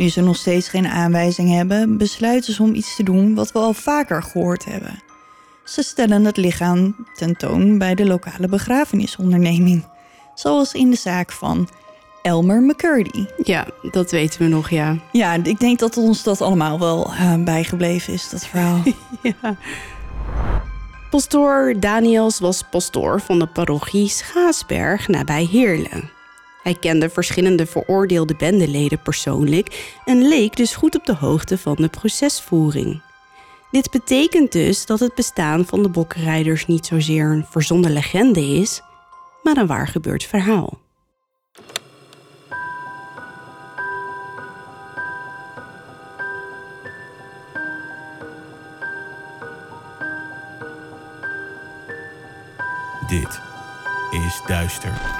Nu ze nog steeds geen aanwijzing hebben, besluiten ze om iets te doen wat we al vaker gehoord hebben. Ze stellen het lichaam tentoon bij de lokale begrafenisonderneming, zoals in de zaak van Elmer McCurdy. Ja, dat weten we nog, ja. Ja, ik denk dat ons dat allemaal wel uh, bijgebleven is, dat verhaal. ja. Pastoor Daniels was pastoor van de parochie Schaasberg nabij Heerlen. Hij kende verschillende veroordeelde bendeleden persoonlijk en leek dus goed op de hoogte van de procesvoering. Dit betekent dus dat het bestaan van de bokkenrijders niet zozeer een verzonnen legende is, maar een waar gebeurd verhaal. Dit is Duister.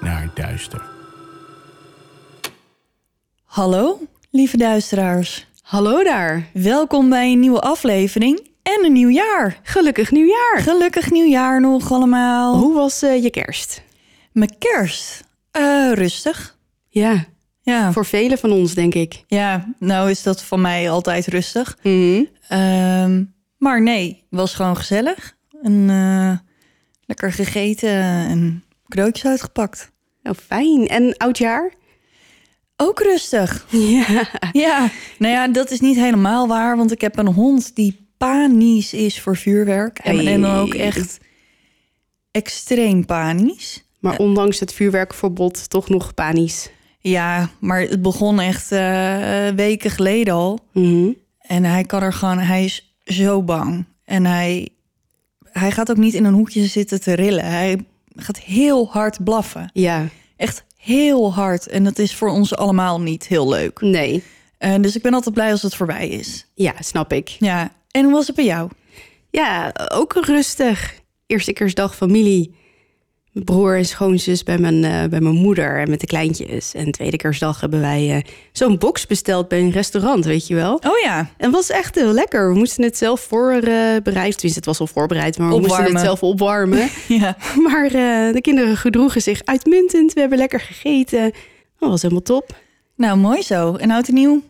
naar duister. Hallo, lieve duisteraars. Hallo daar. Welkom bij een nieuwe aflevering en een nieuw jaar. Gelukkig nieuwjaar. Gelukkig nieuwjaar nog allemaal. Hoe was uh, je kerst? Mijn kerst? Uh, rustig. Ja. Ja. Voor velen van ons, denk ik. Ja, nou is dat van mij altijd rustig. Mm -hmm. uh, maar nee, was gewoon gezellig. En uh, lekker gegeten en cadeautjes uitgepakt. Nou, fijn. En oudjaar? Ook rustig. Ja. Ja, nou ja, dat is niet helemaal waar, want ik heb een hond die panisch is voor vuurwerk. En, dan ook echt extreem panisch. Maar ondanks het vuurwerkverbod toch nog panisch. Ja, maar het begon echt uh, weken geleden al. Mhm. En hij kan er gewoon, hij is zo bang. En hij, hij gaat ook niet in een hoekje zitten te rillen. Hij gaat heel hard blaffen. Ja, Echt heel hard. En dat is voor ons allemaal niet heel leuk. nee. Uh, dus ik ben altijd blij als het voorbij is. Ja, snap ik. Ja, en hoe was het bij jou? Ja, ook rustig. Eerste kerstdag familie. Mijn broer en schoonzus bij mijn, uh, bij mijn moeder en met de kleintjes. En tweede kerstdag hebben wij uh, zo'n box besteld bij een restaurant, weet je wel. Oh ja. En was echt heel lekker. We moesten het zelf voorbereiden. Tenminste, het was al voorbereid, maar we Opwarmen. moesten het zelf opwarmen. Ja. maar uh, de kinderen gedroegen zich uitmuntend. We hebben lekker gegeten. Dat was helemaal top. Nou, mooi zo. En oud en nieuw?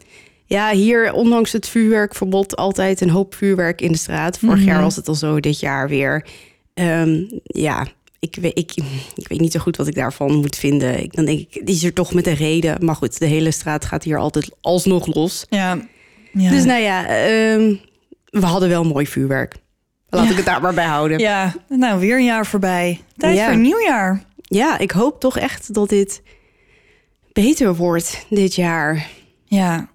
Ja, hier, ondanks het vuurwerkverbod, altijd een hoop vuurwerk in de straat. Vorig Mhm. jaar was het al zo, dit jaar weer. Ehm, ja, ik weet, ik, ik weet niet zo goed wat ik daarvan moet vinden. Ik, dan denk ik, die is er toch met een reden. Maar goed, de hele straat gaat hier altijd alsnog los. Ja. ja. Dus nou ja, ehm, we hadden wel mooi vuurwerk. Laat Ja. ik het daar maar bij houden. Ja. Ja, nou, weer een jaar voorbij. Tijd Ja. voor een nieuw jaar. ik hoop toch echt dat dit beter wordt dit jaar. Ja,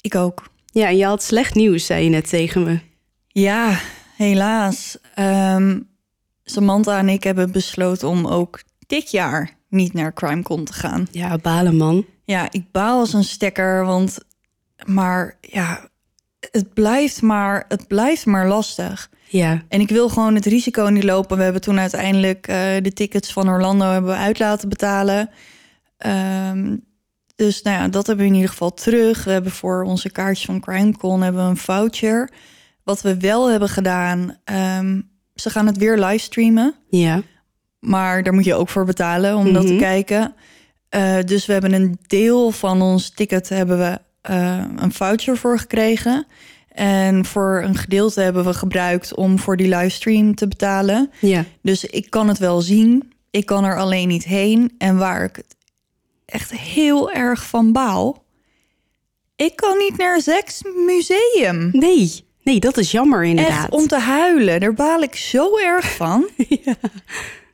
ik ook. Ja, en je had slecht nieuws, zei je net tegen me. Ja, helaas. Ehm, Samantha en ik hebben besloten om ook dit jaar niet naar CrimeCon te gaan. Ja, balen man. Ja, ik baal als een stekker, want... Maar ja, het blijft maar, het blijft maar lastig. Ja, En ik wil gewoon het risico niet lopen. We hebben toen uiteindelijk eh, de tickets van Orlando hebben we uit laten betalen. Ehm, dus nou ja, dat hebben we in ieder geval terug. We hebben voor onze kaartjes van CrimeCon hebben we een voucher. Wat we wel hebben gedaan, ehm, ze gaan het weer livestreamen. ja. Maar daar moet je ook voor betalen om dat te Mhm. kijken. Eh, dus we hebben een deel van ons ticket hebben we eh, een voucher voor gekregen. En voor een gedeelte hebben we gebruikt om voor die livestream te betalen. Ja. Dus ik kan het wel zien. Ik kan er alleen niet heen. En waar ik het echt heel erg van baal. Ik kan niet naar Seks Museum. Nee, nee, dat is jammer inderdaad. Echt om te huilen. Daar baal ik zo erg van.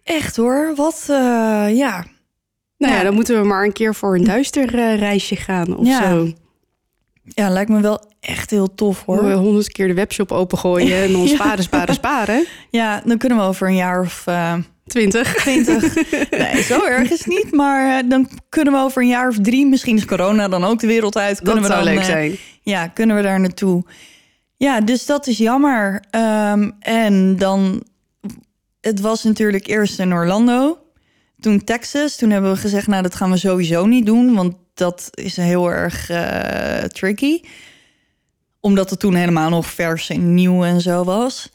Echt hoor. Wat, eh, ja. Nou ja, Ja. dan moeten we maar een keer voor een duister eh, reisje gaan of Ja. zo. Ja, lijkt me wel echt heel tof Hoor. hoor. Honderd keer de webshop opengooien en Ja. sparen, sparen, sparen. Ja, dan kunnen we over een jaar of eh, 20. 20. Nee, zo erg is het niet. Maar eh, dan kunnen we over een jaar of drie, misschien is corona dan ook de wereld uit. Kunnen Dat we zou dan, leuk eh, zijn. Ja, kunnen we daar naartoe? Ja, dus dat is jammer. Ehm, en dan, het was natuurlijk eerst in Orlando, toen Texas. Toen hebben we gezegd, nou dat gaan we sowieso niet doen, want dat is heel erg eh, tricky. Omdat het toen helemaal nog vers en nieuw en zo was.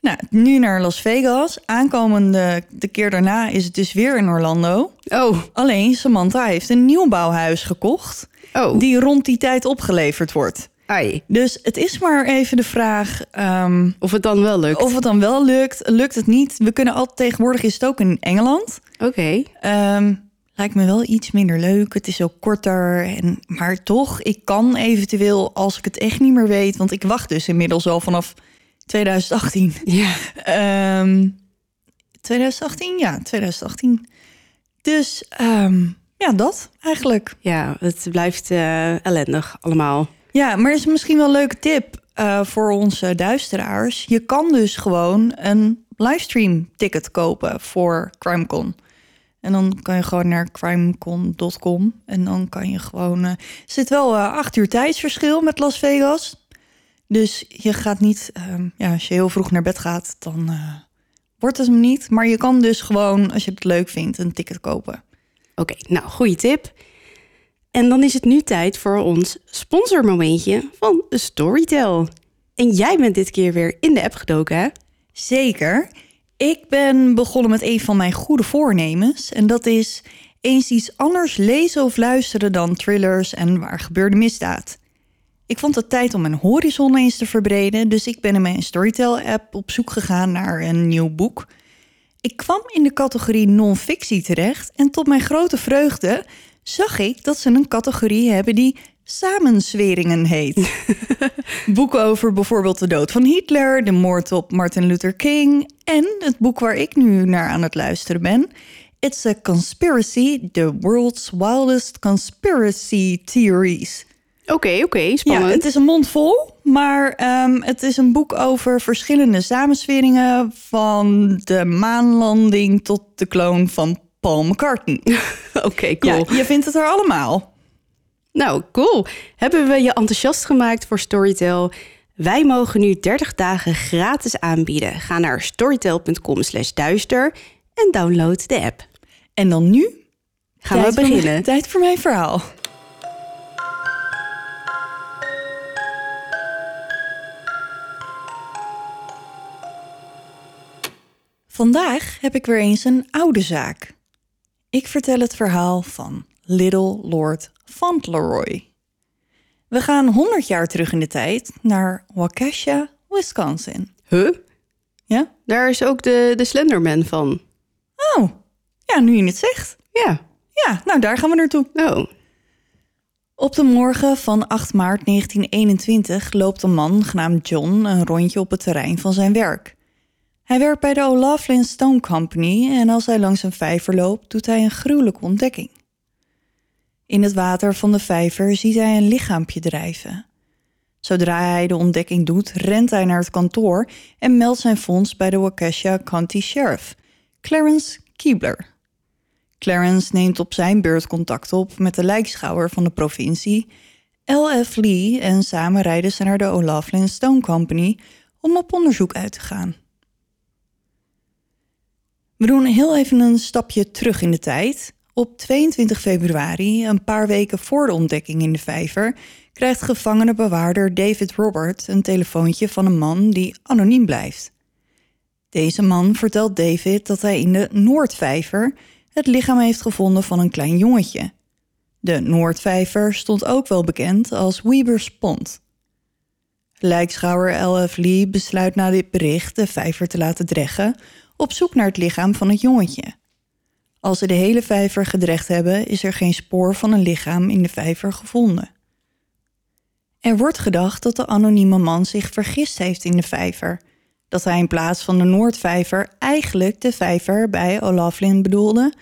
Nou, nu naar Las Vegas. Aankomende, de keer daarna is het dus weer in Orlando. Oh, Alleen Samantha heeft een nieuwbouwhuis gekocht, oh. die rond die tijd opgeleverd wordt. Ai. Dus het is maar even de vraag ehm, Of het dan wel lukt. of het dan wel lukt. Lukt het niet? We kunnen altijd tegenwoordig is het ook in Engeland. Oké. Ehm, lijkt me wel iets minder leuk. Het is ook korter. En, maar toch, ik kan eventueel als ik het echt niet meer weet. Want ik wacht dus inmiddels al vanaf 2018. Ja. Ehm 2018? Ja, 2018. Dus ehm, ja, dat eigenlijk. Ja, het blijft eh, ellendig allemaal. Ja, maar is misschien wel een leuke tip eh, voor onze duisteraars. Je kan dus gewoon een livestream ticket kopen voor CrimeCon. En dan kan je gewoon naar crimecon.com en dan kan je gewoon... eh, er zit wel eh, acht uur tijdsverschil met Las Vegas. Dus je gaat niet... ehm, ja, als je heel vroeg naar bed gaat, dan wordt het hem niet. Maar je kan dus gewoon, als je het leuk vindt, een ticket kopen. Oké, nou, goede tip. En dan is het nu tijd voor ons sponsormomentje van Storytel. En jij bent dit keer weer in de app gedoken, hè? Zeker. Ik ben begonnen met een van mijn goede voornemens. En dat is eens iets anders lezen of luisteren dan thrillers en waar gebeurde misdaad. Ik vond het tijd om mijn horizon eens te verbreden, dus ik ben in mijn Storytel-app op zoek gegaan naar een nieuw boek. Ik kwam in de categorie non-fictie terecht en tot mijn grote vreugde zag ik dat ze een categorie hebben die samenzweringen heet. Boeken over bijvoorbeeld de dood van Hitler, de moord op Martin Luther King en het boek waar ik nu naar aan het luisteren ben. It's a Conspiracy, the World's Wildest Conspiracy Theories. Oké, oké, Ja, spannend. het is een mond vol, maar ehm, het is een boek over verschillende samensweringen van de maanlanding tot de kloon van Paul McCartney. Oké, cool. Ja, je vindt het er allemaal. Nou, cool. Hebben we je enthousiast gemaakt voor Storytel? Wij mogen nu 30 dagen gratis aanbieden. Ga naar storytel.com slash duister en download de app. En dan nu Gaan we mijn- beginnen. tijd voor mijn verhaal. Vandaag heb ik weer eens een oude zaak. Ik vertel het verhaal van Little Lord Fauntleroy. We gaan 100 jaar terug in de tijd naar Waukesha, Wisconsin. Huh? Ja? Daar is ook de, de Slenderman van. Oh, ja, nu je het zegt. Ja. Ja, nou daar gaan we naartoe. Oh. Op de morgen van 8 maart 1921 loopt een man genaamd John een rondje op het terrein van zijn werk. Hij werkt bij de O'Laughlin Stone Company en als hij langs een vijver loopt, doet hij een gruwelijke ontdekking. In het water van de vijver ziet hij een lichaampje drijven. Zodra hij de ontdekking doet, rent hij naar het kantoor en meldt zijn vondst bij de Waukesha County Sheriff, Clarence Keebler. Clarence neemt op zijn beurt contact op met de lijkschouwer van de provincie, L.F. Lee, en samen rijden ze naar de O'Laughlin Stone Company om op onderzoek uit te gaan. We doen heel even een stapje terug in de tijd. Op 22 februari, een paar weken voor de ontdekking in de vijver, krijgt gevangenenbewaarder David Robert een telefoontje van een man die anoniem blijft. Deze man vertelt David dat hij in de Noordvijver het lichaam heeft gevonden van een klein jongetje. De Noordvijver stond ook wel bekend als Weber's Pond. Lijkschouwer L.F. Lee besluit na dit bericht de vijver te laten dreggen op zoek naar het lichaam van het jongetje. Als ze de hele vijver gedreigd hebben, is er geen spoor van een lichaam in de vijver gevonden. Er wordt gedacht dat de anonieme man zich vergist heeft in de vijver. Dat hij in plaats van de Noordvijver eigenlijk de vijver bij O'Laughlin bedoelde.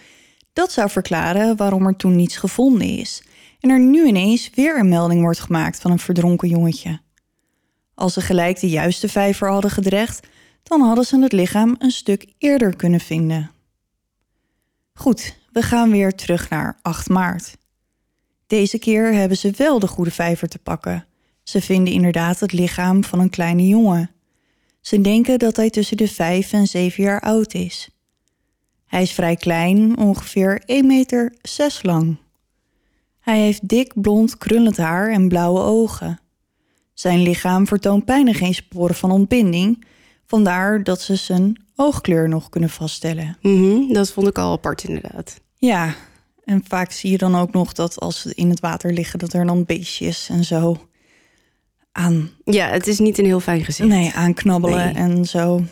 Dat zou verklaren waarom er toen niets gevonden is en er nu ineens weer een melding wordt gemaakt van een verdronken jongetje. Als ze gelijk de juiste vijver hadden gedreigd, dan hadden ze het lichaam een stuk eerder kunnen vinden. Goed, we gaan weer terug naar 8 maart. Deze keer hebben ze wel de goede vijver te pakken. Ze vinden inderdaad het lichaam van een kleine jongen. Ze denken dat hij tussen de 5 en 7 jaar oud is. Hij is vrij klein, ongeveer 1 meter 6 lang. Hij heeft dik blond krullend haar en blauwe ogen. Zijn lichaam vertoont bijna geen sporen van ontbinding, vandaar dat ze zijn oogkleur nog kunnen vaststellen. Mhm, dat vond ik al apart inderdaad. Ja, en vaak zie je dan ook nog dat als ze in het water liggen, dat er dan beestjes en zo aan, Ja, het is niet een heel fijn gezicht. nee, aanknabbelen Nee. en zo.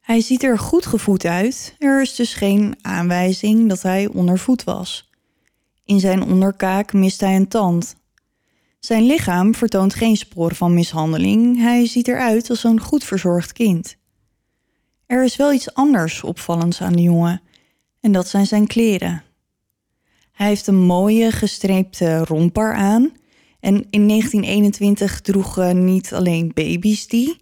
Hij ziet er goed gevoed uit. Er is dus geen aanwijzing dat hij ondervoed was. In zijn onderkaak mist hij een tand. Zijn lichaam vertoont geen sporen van mishandeling. Hij ziet eruit als een goed verzorgd kind. Er is wel iets anders opvallends aan de jongen, en dat zijn zijn kleren. Hij heeft een mooie gestreepte romper aan. En in 1921 droegen niet alleen baby's die.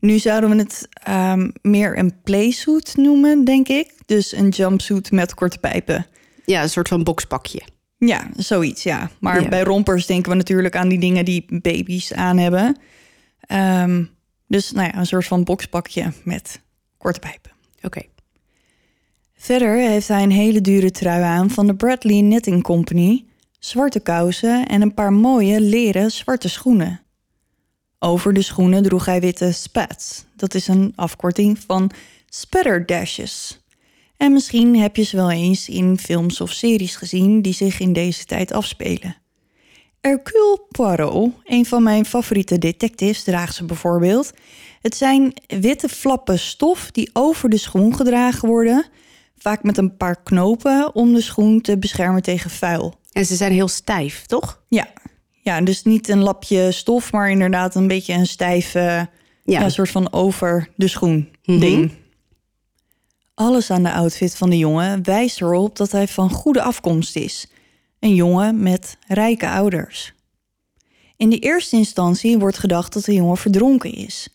Nu zouden we het ehm, meer een playsuit noemen, denk ik. Dus een jumpsuit met korte pijpen. Ja, een soort van bokspakje. Ja, zoiets, ja. Maar Ja. bij rompers denken we natuurlijk aan die dingen die baby's aan hebben. Ehm, dus nou ja, een soort van bokspakje met korte pijpen. Oké. Verder heeft hij een hele dure trui aan van de Bradley Knitting Company, zwarte kousen en een paar mooie leren zwarte schoenen. Over de schoenen droeg hij witte spats. Dat is een afkorting van spatterdashes. En misschien heb je ze wel eens in films of series gezien die zich in deze tijd afspelen. Hercule Poirot, een van mijn favoriete detectives, draagt ze bijvoorbeeld. Het zijn witte flappen stof die over de schoen gedragen worden, vaak met een paar knopen om de schoen te beschermen tegen vuil. En ze zijn heel stijf, toch? Ja, ja dus niet een lapje stof, maar inderdaad een beetje een stijve, ja. Ja. soort van over de schoen Mhm. ding. Alles aan de outfit van de jongen wijst erop dat hij van goede afkomst is. Een jongen met rijke ouders. In de eerste instantie wordt gedacht dat de jongen verdronken is.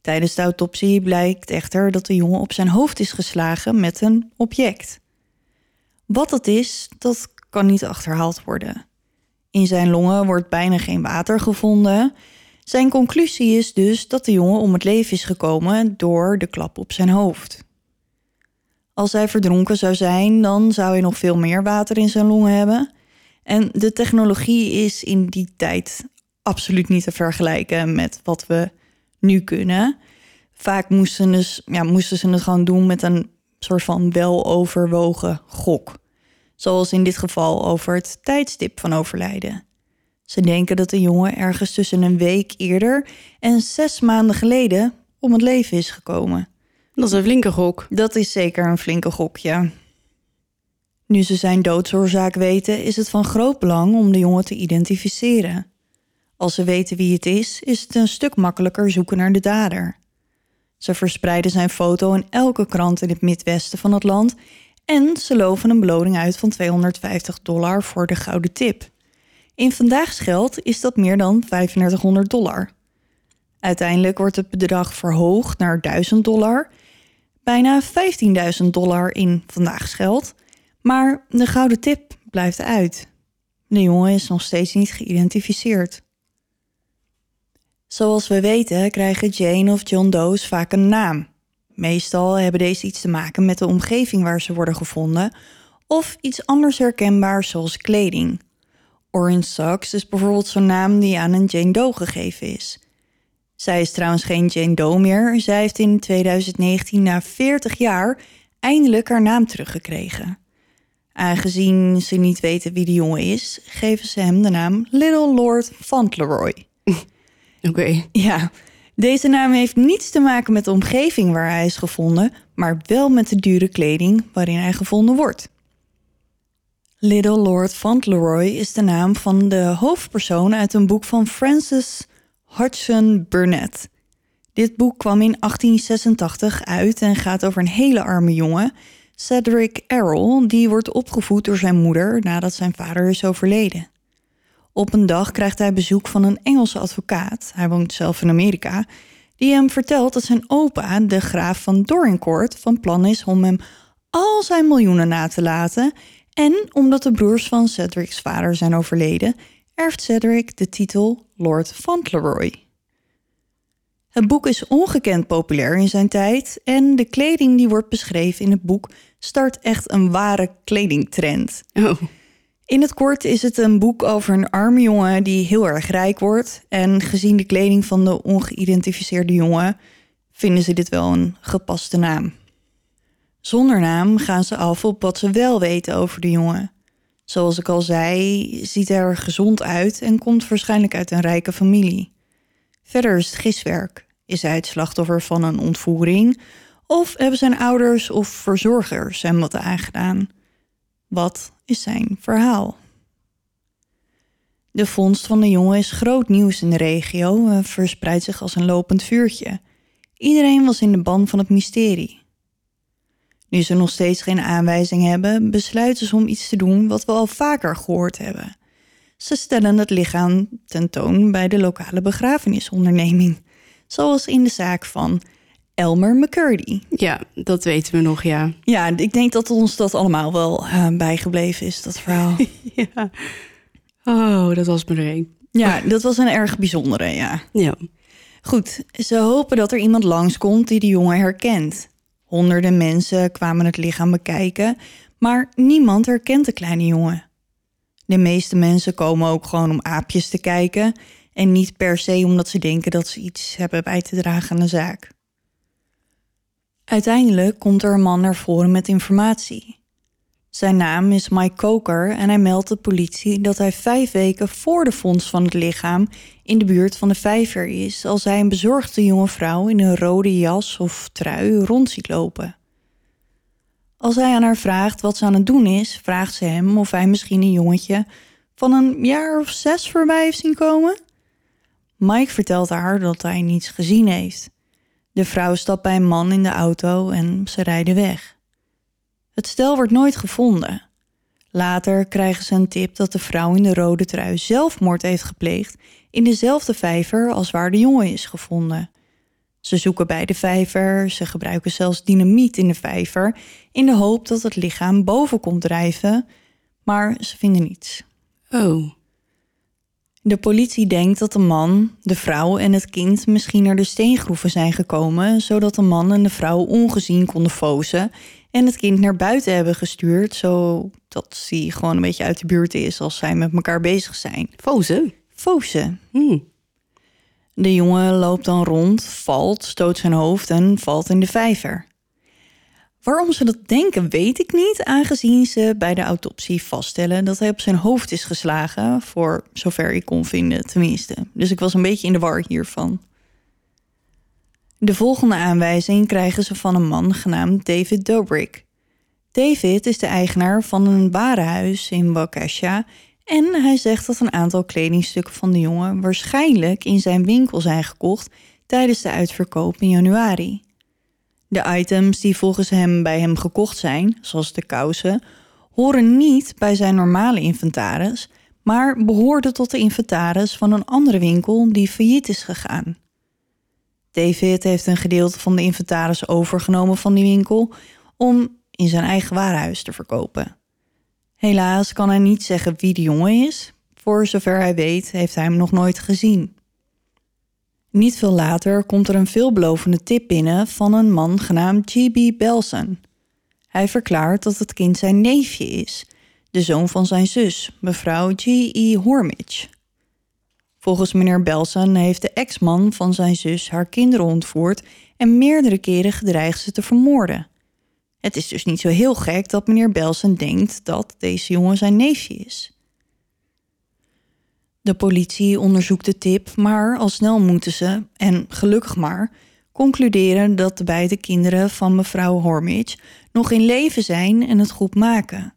Tijdens de autopsie blijkt echter dat de jongen op zijn hoofd is geslagen met een object. Wat dat is, dat kan niet achterhaald worden. In zijn longen wordt bijna geen water gevonden. Zijn conclusie is dus dat de jongen om het leven is gekomen door de klap op zijn hoofd. Als hij verdronken zou zijn, dan zou hij nog veel meer water in zijn longen hebben. En de technologie is in die tijd absoluut niet te vergelijken met wat we nu kunnen. Vaak moesten, dus, ja, moesten ze het gewoon doen met een soort van weloverwogen gok. Zoals in dit geval over het tijdstip van overlijden. Ze denken dat de jongen ergens tussen een week eerder en zes maanden geleden om het leven is gekomen. Dat is een flinke gok. Dat is zeker een flinke gokje. Nu ze zijn doodsoorzaak weten, is het van groot belang om de jongen te identificeren. Als ze weten wie het is, is het een stuk makkelijker zoeken naar de dader. Ze verspreiden zijn foto in elke krant in het midwesten van het land en ze loven een beloning uit van 250 dollar voor de gouden tip. In vandaag's geld is dat meer dan 3500 dollar. Uiteindelijk wordt het bedrag verhoogd naar 1000 dollar, bijna 15.000 dollar in vandaag's geld, maar de gouden tip blijft uit. De jongen is nog steeds niet geïdentificeerd. Zoals we weten krijgen Jane of John Doe's vaak een naam. Meestal hebben deze iets te maken met de omgeving waar ze worden gevonden of iets anders herkenbaars zoals kleding. Orange Socks is bijvoorbeeld zo'n naam die aan een Jane Doe gegeven is. Zij is trouwens geen Jane Doe meer. Zij heeft in 2019 na 40 jaar eindelijk haar naam teruggekregen. Aangezien ze niet weten wie de jongen is, geven ze hem de naam Little Lord Fauntleroy. Oké. Ja, deze naam heeft niets te maken met de omgeving waar hij is gevonden, maar wel met de dure kleding waarin hij gevonden wordt. Little Lord Fauntleroy is de naam van de hoofdpersoon uit een boek van Francis Hodgson Burnett. Dit boek kwam in 1886 uit en gaat over een hele arme jongen, Cedric Errol, die wordt opgevoed door zijn moeder nadat zijn vader is overleden. Op een dag krijgt hij bezoek van een Engelse advocaat, hij woont zelf in Amerika, die hem vertelt dat zijn opa, de graaf van Dorincourt, van plan is om hem al zijn miljoenen na te laten. En omdat de broers van Cedric's vader zijn overleden, erft Cedric de titel Lord Fauntleroy. Het boek is ongekend populair in zijn tijd en de kleding die wordt beschreven in het boek start echt een ware kledingtrend. Oh, In het kort is het een boek over een arme jongen die heel erg rijk wordt. En gezien de kleding van de ongeïdentificeerde jongen vinden ze dit wel een gepaste naam. Zonder naam gaan ze af op wat ze wel weten over de jongen. Zoals ik al zei, ziet hij er gezond uit en komt waarschijnlijk uit een rijke familie. Verder is het giswerk. Is hij het slachtoffer van een ontvoering? Of hebben zijn ouders of verzorgers hem wat aangedaan? Wat is zijn verhaal? De vondst van de jongen is groot nieuws in de regio en verspreidt zich als een lopend vuurtje. Iedereen was in de ban van het mysterie. Nu ze nog steeds geen aanwijzing hebben, besluiten ze om iets te doen wat we al vaker gehoord hebben. Ze stellen het lichaam tentoon bij de lokale begrafenisonderneming, zoals in de zaak van Elmer McCurdy. ja, dat weten we nog, ja. Ja, ik denk dat ons dat allemaal wel eh, bijgebleven is, dat verhaal. ja. Oh, dat was me er een. ja, dat was een erg bijzondere, ja. Ja. Goed, ze hopen dat er iemand langskomt die de jongen herkent. Honderden mensen kwamen het lichaam bekijken, maar niemand herkent de kleine jongen. De meeste mensen komen ook gewoon om aapjes te kijken en niet per se omdat ze denken dat ze iets hebben bij te dragen aan de zaak. Uiteindelijk komt er een man naar voren met informatie. Zijn naam is Mike Coker en hij meldt de politie dat hij vijf weken voor de vondst van het lichaam in de buurt van de vijver is als hij een bezorgde jonge vrouw in een rode jas of trui rond ziet lopen. Als hij aan haar vraagt wat ze aan het doen is, vraagt ze hem of hij misschien een jongetje van een jaar of zes voorbij heeft zien komen. Mike vertelt haar dat hij niets gezien heeft. De vrouw stapt bij een man in de auto en ze rijden weg. Het stel wordt nooit gevonden. Later krijgen ze een tip dat de vrouw in de rode trui zelfmoord heeft gepleegd in dezelfde vijver als waar de jongen is gevonden. Ze zoeken bij de vijver, ze gebruiken zelfs dynamiet in de vijver in de hoop dat het lichaam boven komt drijven, maar ze vinden niets. Oh, De politie denkt dat de man, de vrouw en het kind misschien naar de steengroeven zijn gekomen, zodat de man en de vrouw ongezien konden fozen en het kind naar buiten hebben gestuurd, zodat hij gewoon een beetje uit de buurt is als zij met elkaar bezig zijn. fozen. Fozen. Hm. De jongen loopt dan rond, valt, stoot zijn hoofd en valt in de vijver. Waarom ze dat denken, weet ik niet, aangezien ze bij de autopsie vaststellen dat hij op zijn hoofd is geslagen, voor zover ik kon vinden tenminste. Dus ik was een beetje in de war hiervan. De volgende aanwijzing krijgen ze van een man genaamd David Dobrik. David is de eigenaar van een warenhuis in Waukesha en hij zegt dat een aantal kledingstukken van de jongen waarschijnlijk in zijn winkel zijn gekocht tijdens de uitverkoop in januari. De items die volgens hem bij hem gekocht zijn, zoals de kousen, horen niet bij zijn normale inventaris, maar behoorden tot de inventaris van een andere winkel die failliet is gegaan. David heeft een gedeelte van de inventaris overgenomen van die winkel om in zijn eigen warenhuis te verkopen. Helaas kan hij niet zeggen wie de jongen is. Voor zover hij weet, heeft hij hem nog nooit gezien. Niet veel later komt er een veelbelovende tip binnen van een man genaamd G.B. Belson. Hij verklaart dat het kind zijn neefje is, de zoon van zijn zus, mevrouw G.E. Hormich. Volgens meneer Belson heeft de ex-man van zijn zus haar kinderen ontvoerd en meerdere keren gedreigd ze te vermoorden. Het is dus niet zo heel gek dat meneer Belson denkt dat deze jongen zijn neefje is. De politie onderzoekt de tip, maar al snel moeten ze, en gelukkig maar, concluderen dat de beide kinderen van mevrouw Hormich nog in leven zijn en het goed maken.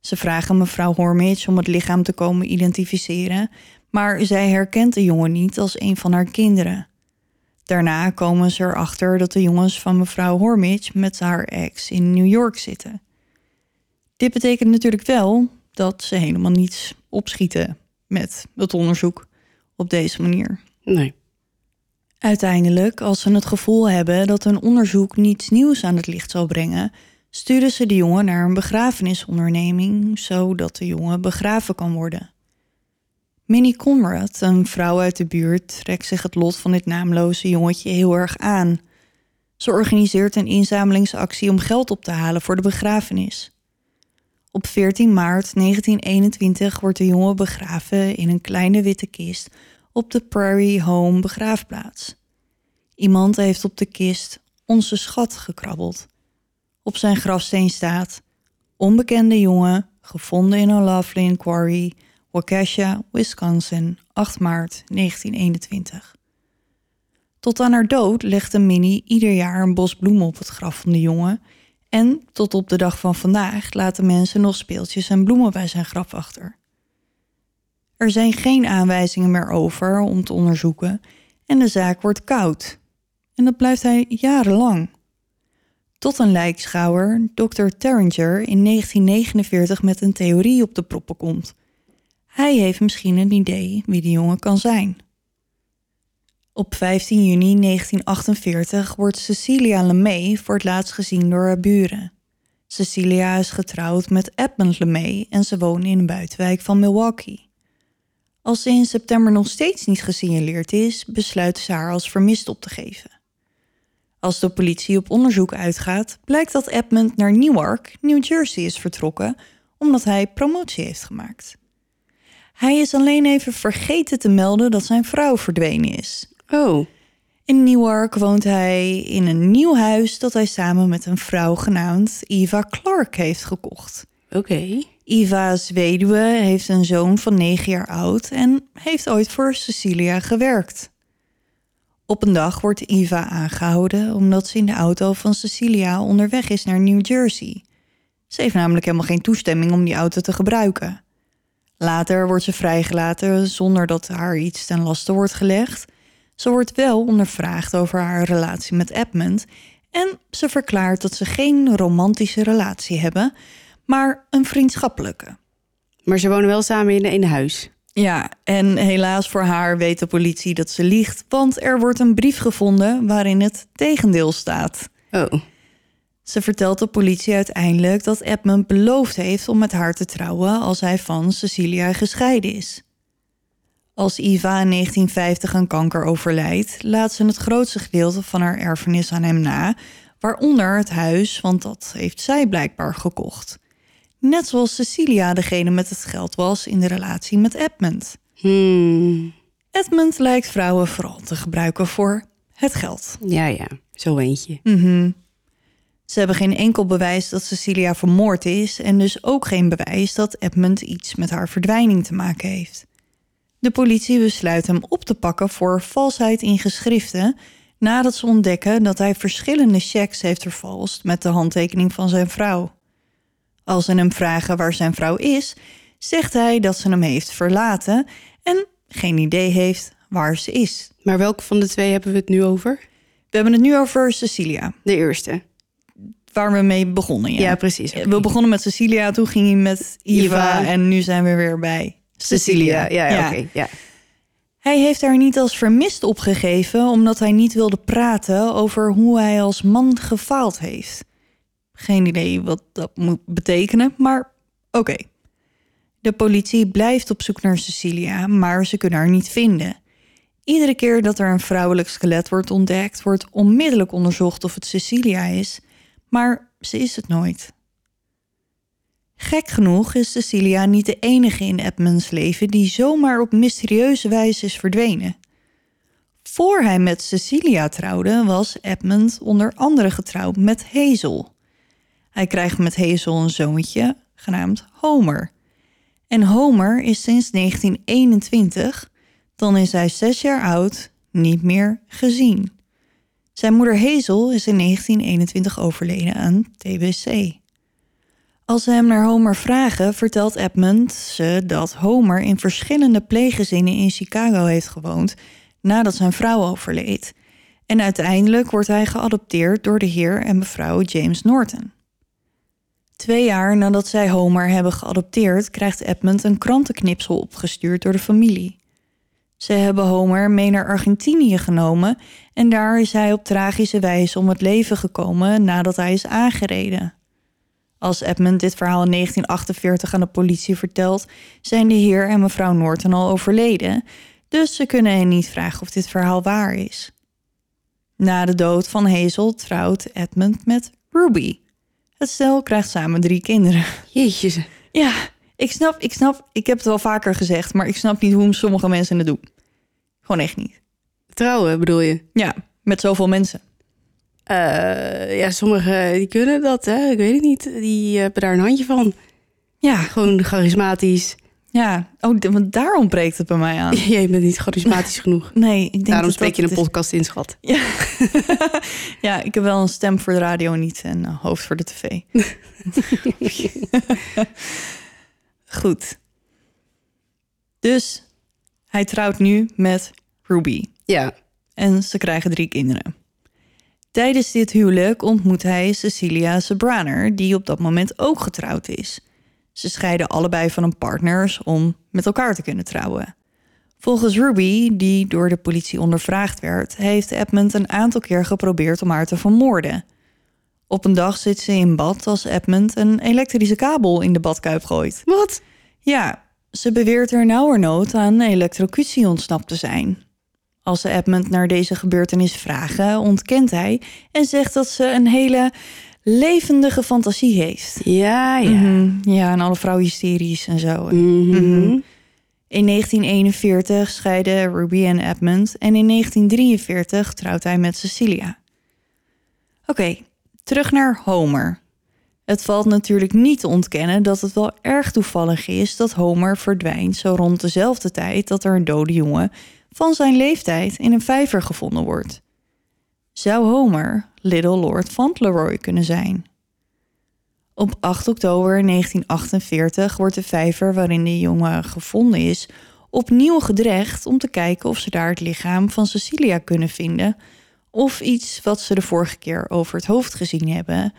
Ze vragen mevrouw Hormich om het lichaam te komen identificeren, maar zij herkent de jongen niet als een van haar kinderen. Daarna komen ze erachter dat de jongens van mevrouw Hormich met haar ex in New York zitten. Dit betekent natuurlijk wel dat ze helemaal niets opschieten met het onderzoek op deze manier. Nee. Uiteindelijk, als ze het gevoel hebben dat hun onderzoek niets nieuws aan het licht zal brengen, sturen ze de jongen naar een begrafenisonderneming, zodat de jongen begraven kan worden. Minnie Conrad, een vrouw uit de buurt, trekt zich het lot van dit naamloze jongetje heel erg aan. Ze organiseert een inzamelingsactie om geld op te halen voor de begrafenis. Op 14 maart 1921 wordt de jongen begraven in een kleine witte kist op de Prairie Home begraafplaats. Iemand heeft op de kist onze schat gekrabbeld. Op zijn grafsteen staat: Onbekende jongen, gevonden in Loveland Quarry, Waukesha, Wisconsin, 8 maart 1921. Tot aan haar dood legde Minnie ieder jaar een bos bloemen op het graf van de jongen. En tot op de dag van vandaag laten mensen nog speeltjes en bloemen bij zijn graf achter. Er zijn geen aanwijzingen meer over om te onderzoeken en de zaak wordt koud. En dat blijft hij jarenlang. Tot een lijkschouwer, Dr. Terringer, in 1949 met een theorie op de proppen komt. Hij heeft misschien een idee wie de jongen kan zijn. Op 15 juni 1948 wordt Cecilia LeMay voor het laatst gezien door haar buren. Cecilia is getrouwd met Edmund LeMay en ze wonen in een buitenwijk van Milwaukee. Als ze in september nog steeds niet gesignaleerd is, besluiten ze haar als vermist op te geven. Als de politie op onderzoek uitgaat, blijkt dat Edmund naar Newark, New Jersey is vertrokken omdat hij promotie heeft gemaakt. Hij is alleen even vergeten te melden dat zijn vrouw verdwenen is. Oh, In Newark woont hij in een nieuw huis dat hij samen met een vrouw genaamd Eva Clark heeft gekocht. oké. Is weduwe, heeft een zoon van negen jaar oud en heeft ooit voor Cecilia gewerkt. Op een dag wordt Eva aangehouden omdat ze in de auto van Cecilia onderweg is naar New Jersey. Ze heeft namelijk helemaal geen toestemming om die auto te gebruiken. Later wordt ze vrijgelaten zonder dat haar iets ten laste wordt gelegd. Ze wordt wel ondervraagd over haar relatie met Edmund en ze verklaart dat ze geen romantische relatie hebben, maar een vriendschappelijke. Maar ze wonen wel samen in een huis. Ja, en helaas voor haar weet de politie dat ze liegt, want er wordt een brief gevonden waarin het tegendeel staat. Oh, Ze vertelt de politie uiteindelijk dat Edmund beloofd heeft om met haar te trouwen als hij van Cecilia gescheiden is. Als Eva in 1950 aan kanker overlijdt, laat ze het grootste gedeelte van haar erfenis aan hem na, waaronder het huis, want dat heeft zij blijkbaar gekocht. Net zoals Cecilia degene met het geld was in de relatie met Edmund. hmm. Edmund lijkt vrouwen vooral te gebruiken voor het geld. ja, ja, zo eentje. Mhm. Ze hebben geen enkel bewijs dat Cecilia vermoord is en dus ook geen bewijs dat Edmund iets met haar verdwijning te maken heeft. De politie besluit hem op te pakken voor valsheid in geschriften nadat ze ontdekken dat hij verschillende checks heeft vervalst met de handtekening van zijn vrouw. Als ze hem vragen waar zijn vrouw is, zegt hij dat ze hem heeft verlaten en geen idee heeft waar ze is. Maar welke van de twee hebben we het nu over? We hebben het nu over Cecilia, De eerste. Waar we mee begonnen. Ja, precies. oké. We begonnen met Cecilia, toen ging hij met Eva. en nu zijn we weer bij Cecilia. Ja, ja, oké. ja. Hij heeft haar niet als vermist opgegeven omdat hij niet wilde praten over hoe hij als man gefaald heeft. Geen idee wat dat moet betekenen, maar oké. De politie blijft op zoek naar Cecilia, maar ze kunnen haar niet vinden. Iedere keer dat er een vrouwelijk skelet wordt ontdekt, wordt onmiddellijk onderzocht of het Cecilia is, maar ze is het nooit. Gek genoeg is Cecilia niet de enige in Edmunds leven die zomaar op mysterieuze wijze is verdwenen. Voor hij met Cecilia trouwde, was Edmund onder andere getrouwd met Hazel. Hij krijgt met Hazel een zoontje, genaamd Homer. En Homer is sinds 1921, dan is hij zes jaar oud, niet meer gezien. Zijn moeder Hazel is in 1921 overleden aan TBC. Als ze hem naar Homer vragen, vertelt Edmund ze dat Homer in verschillende pleeggezinnen in Chicago heeft gewoond nadat zijn vrouw overleed. En uiteindelijk wordt hij geadopteerd door de heer en mevrouw James Norton. Twee jaar nadat zij Homer hebben geadopteerd, krijgt Edmund een krantenknipsel opgestuurd door de familie. Ze hebben Homer mee naar Argentinië genomen en daar is hij op tragische wijze om het leven gekomen nadat hij is aangereden. Als Edmund dit verhaal in 1948 aan de politie vertelt, zijn de heer en mevrouw Norton al overleden, dus ze kunnen hen niet vragen of dit verhaal waar is. Na de dood van Hazel trouwt Edmund met Ruby. Het stel krijgt samen drie kinderen. Jeetje. Ja, ik snap, ik snap, ik heb het wel vaker gezegd, maar ik snap niet hoe sommige mensen het doen. Gewoon echt niet. Trouwen bedoel je? Ja, met zoveel mensen. Eh, ja, sommigen die kunnen dat, hè? Ik weet het niet. Die hebben daar een handje van. Ja, Gewoon charismatisch. ja. Oh, want daar ontbreekt het bij mij aan. Jij bent niet charismatisch genoeg. Nee, ik denk Daarom dat spreek je een podcast in, schat. Ja. ja, ik heb wel een stem voor de radio, niet een eh, hoofd voor de tv. Goed. Dus hij trouwt nu met Ruby. Ja. en ze krijgen drie kinderen. Tijdens dit huwelijk ontmoet hij Cecilia Sebraner, die op dat moment ook getrouwd is. Ze scheiden allebei van hun partners om met elkaar te kunnen trouwen. Volgens Ruby, die door de politie ondervraagd werd, heeft Edmund een aantal keer geprobeerd om haar te vermoorden. Op een dag zit ze in bad als Edmund een elektrische kabel in de badkuip gooit. Wat? Ja, ze beweert er nauwernood aan elektrocutie ontsnapt te zijn. Als ze Edmund naar deze gebeurtenis vragen, ontkent hij en zegt dat ze een hele levendige fantasie heeft. Ja, ja. Mhm, Ja, en alle vrouwen hysterisch en zo. Mhm. In 1941 scheiden Ruby en Edmund en in 1943 trouwt hij met Cecilia. Oké, terug naar Homer. Het valt natuurlijk niet te ontkennen dat het wel erg toevallig is dat Homer verdwijnt zo rond dezelfde tijd dat er een dode jongen van zijn leeftijd in een vijver gevonden wordt. Zou Homer Little Lord Fauntleroy kunnen zijn? Op 8 oktober 1948 wordt de vijver waarin de jongen gevonden is opnieuw gedreigd om te kijken of ze daar het lichaam van Cecilia kunnen vinden of iets wat ze de vorige keer over het hoofd gezien hebben,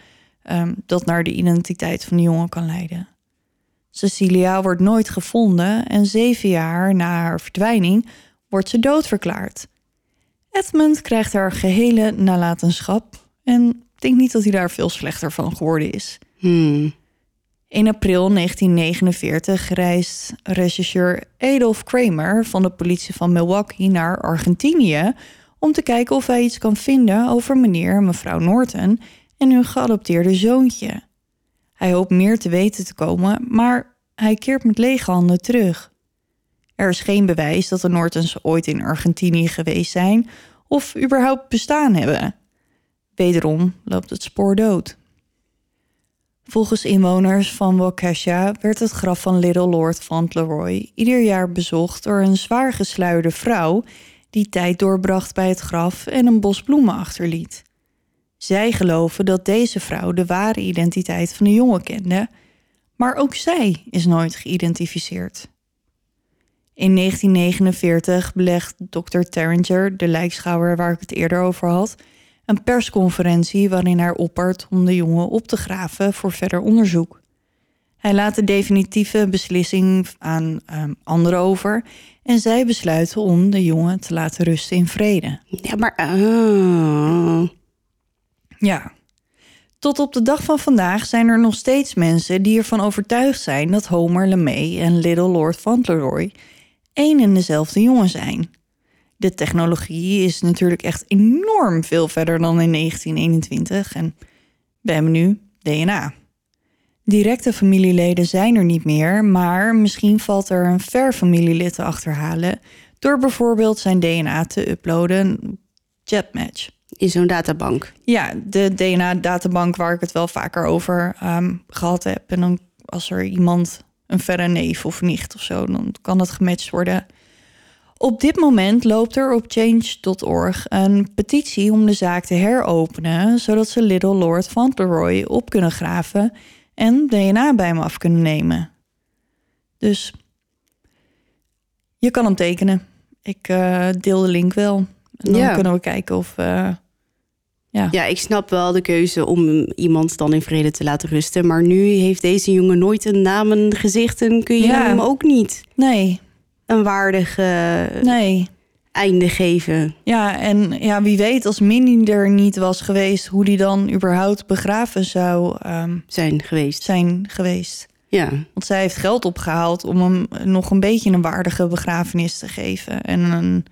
ehm, dat naar de identiteit van de jongen kan leiden. Cecilia wordt nooit gevonden en zeven jaar na haar verdwijning wordt ze doodverklaard. Edmund krijgt haar gehele nalatenschap en ik denk niet dat hij daar veel slechter van geworden is. Hmm. In april 1949 reist regisseur Adolf Kramer van de politie van Milwaukee naar Argentinië om te kijken of hij iets kan vinden over meneer en mevrouw Norton en hun geadopteerde zoontje. Hij hoopt meer te weten te komen, maar hij keert met lege handen terug. Er is geen bewijs dat de Nortons ooit in Argentinië geweest zijn of überhaupt bestaan hebben. Wederom loopt het spoor dood. Volgens inwoners van Waukesha werd het graf van Little Lord Fauntleroy ieder jaar bezocht door een zwaar gesluierde vrouw die tijd doorbracht bij het graf en een bos bloemen achterliet. Zij geloven dat deze vrouw de ware identiteit van de jongen kende, maar ook zij is nooit geïdentificeerd. In 1949 belegt Dr. Terringer, de lijkschouwer waar ik het eerder over had, een persconferentie waarin hij oppert om de jongen op te graven voor verder onderzoek. Hij laat de definitieve beslissing aan um, anderen over en zij besluiten om de jongen te laten rusten in vrede. Ja, maar... ah. Ja. Tot op de dag van vandaag zijn er nog steeds mensen die ervan overtuigd zijn dat Homer LeMay en Little Lord Fauntleroy één en dezelfde jongen zijn. De technologie is natuurlijk echt enorm veel verder dan in 1921 en we hebben nu DNA. Directe familieleden zijn er niet meer, maar misschien valt er een ver familielid te achterhalen door bijvoorbeeld zijn DNA te uploaden. Jetmatch. In zo'n databank. Ja, de DNA-databank waar ik het wel vaker over ehm, gehad heb. En dan als er iemand een verre neef of nicht of zo, dan kan dat gematcht worden. Op dit moment loopt er op change.org een petitie om de zaak te heropenen, zodat ze Little Lord Fauntleroy op kunnen graven en DNA bij hem af kunnen nemen. Dus je kan hem tekenen. Ik eh, deel de link wel. En dan Ja. kunnen we kijken of. eh, ja. Ja, ik snap wel de keuze om iemand dan in vrede te laten rusten. Maar nu heeft deze jongen nooit een naam, een gezicht en kun je Ja. hem ook niet Nee, een waardige nee. Einde geven. Ja, en ja, wie weet als Minnie er niet was geweest... hoe die dan überhaupt begraven zou ehm, Zijn geweest. zijn geweest. Ja, Want zij heeft geld opgehaald om hem nog een beetje een waardige begrafenis te geven. En een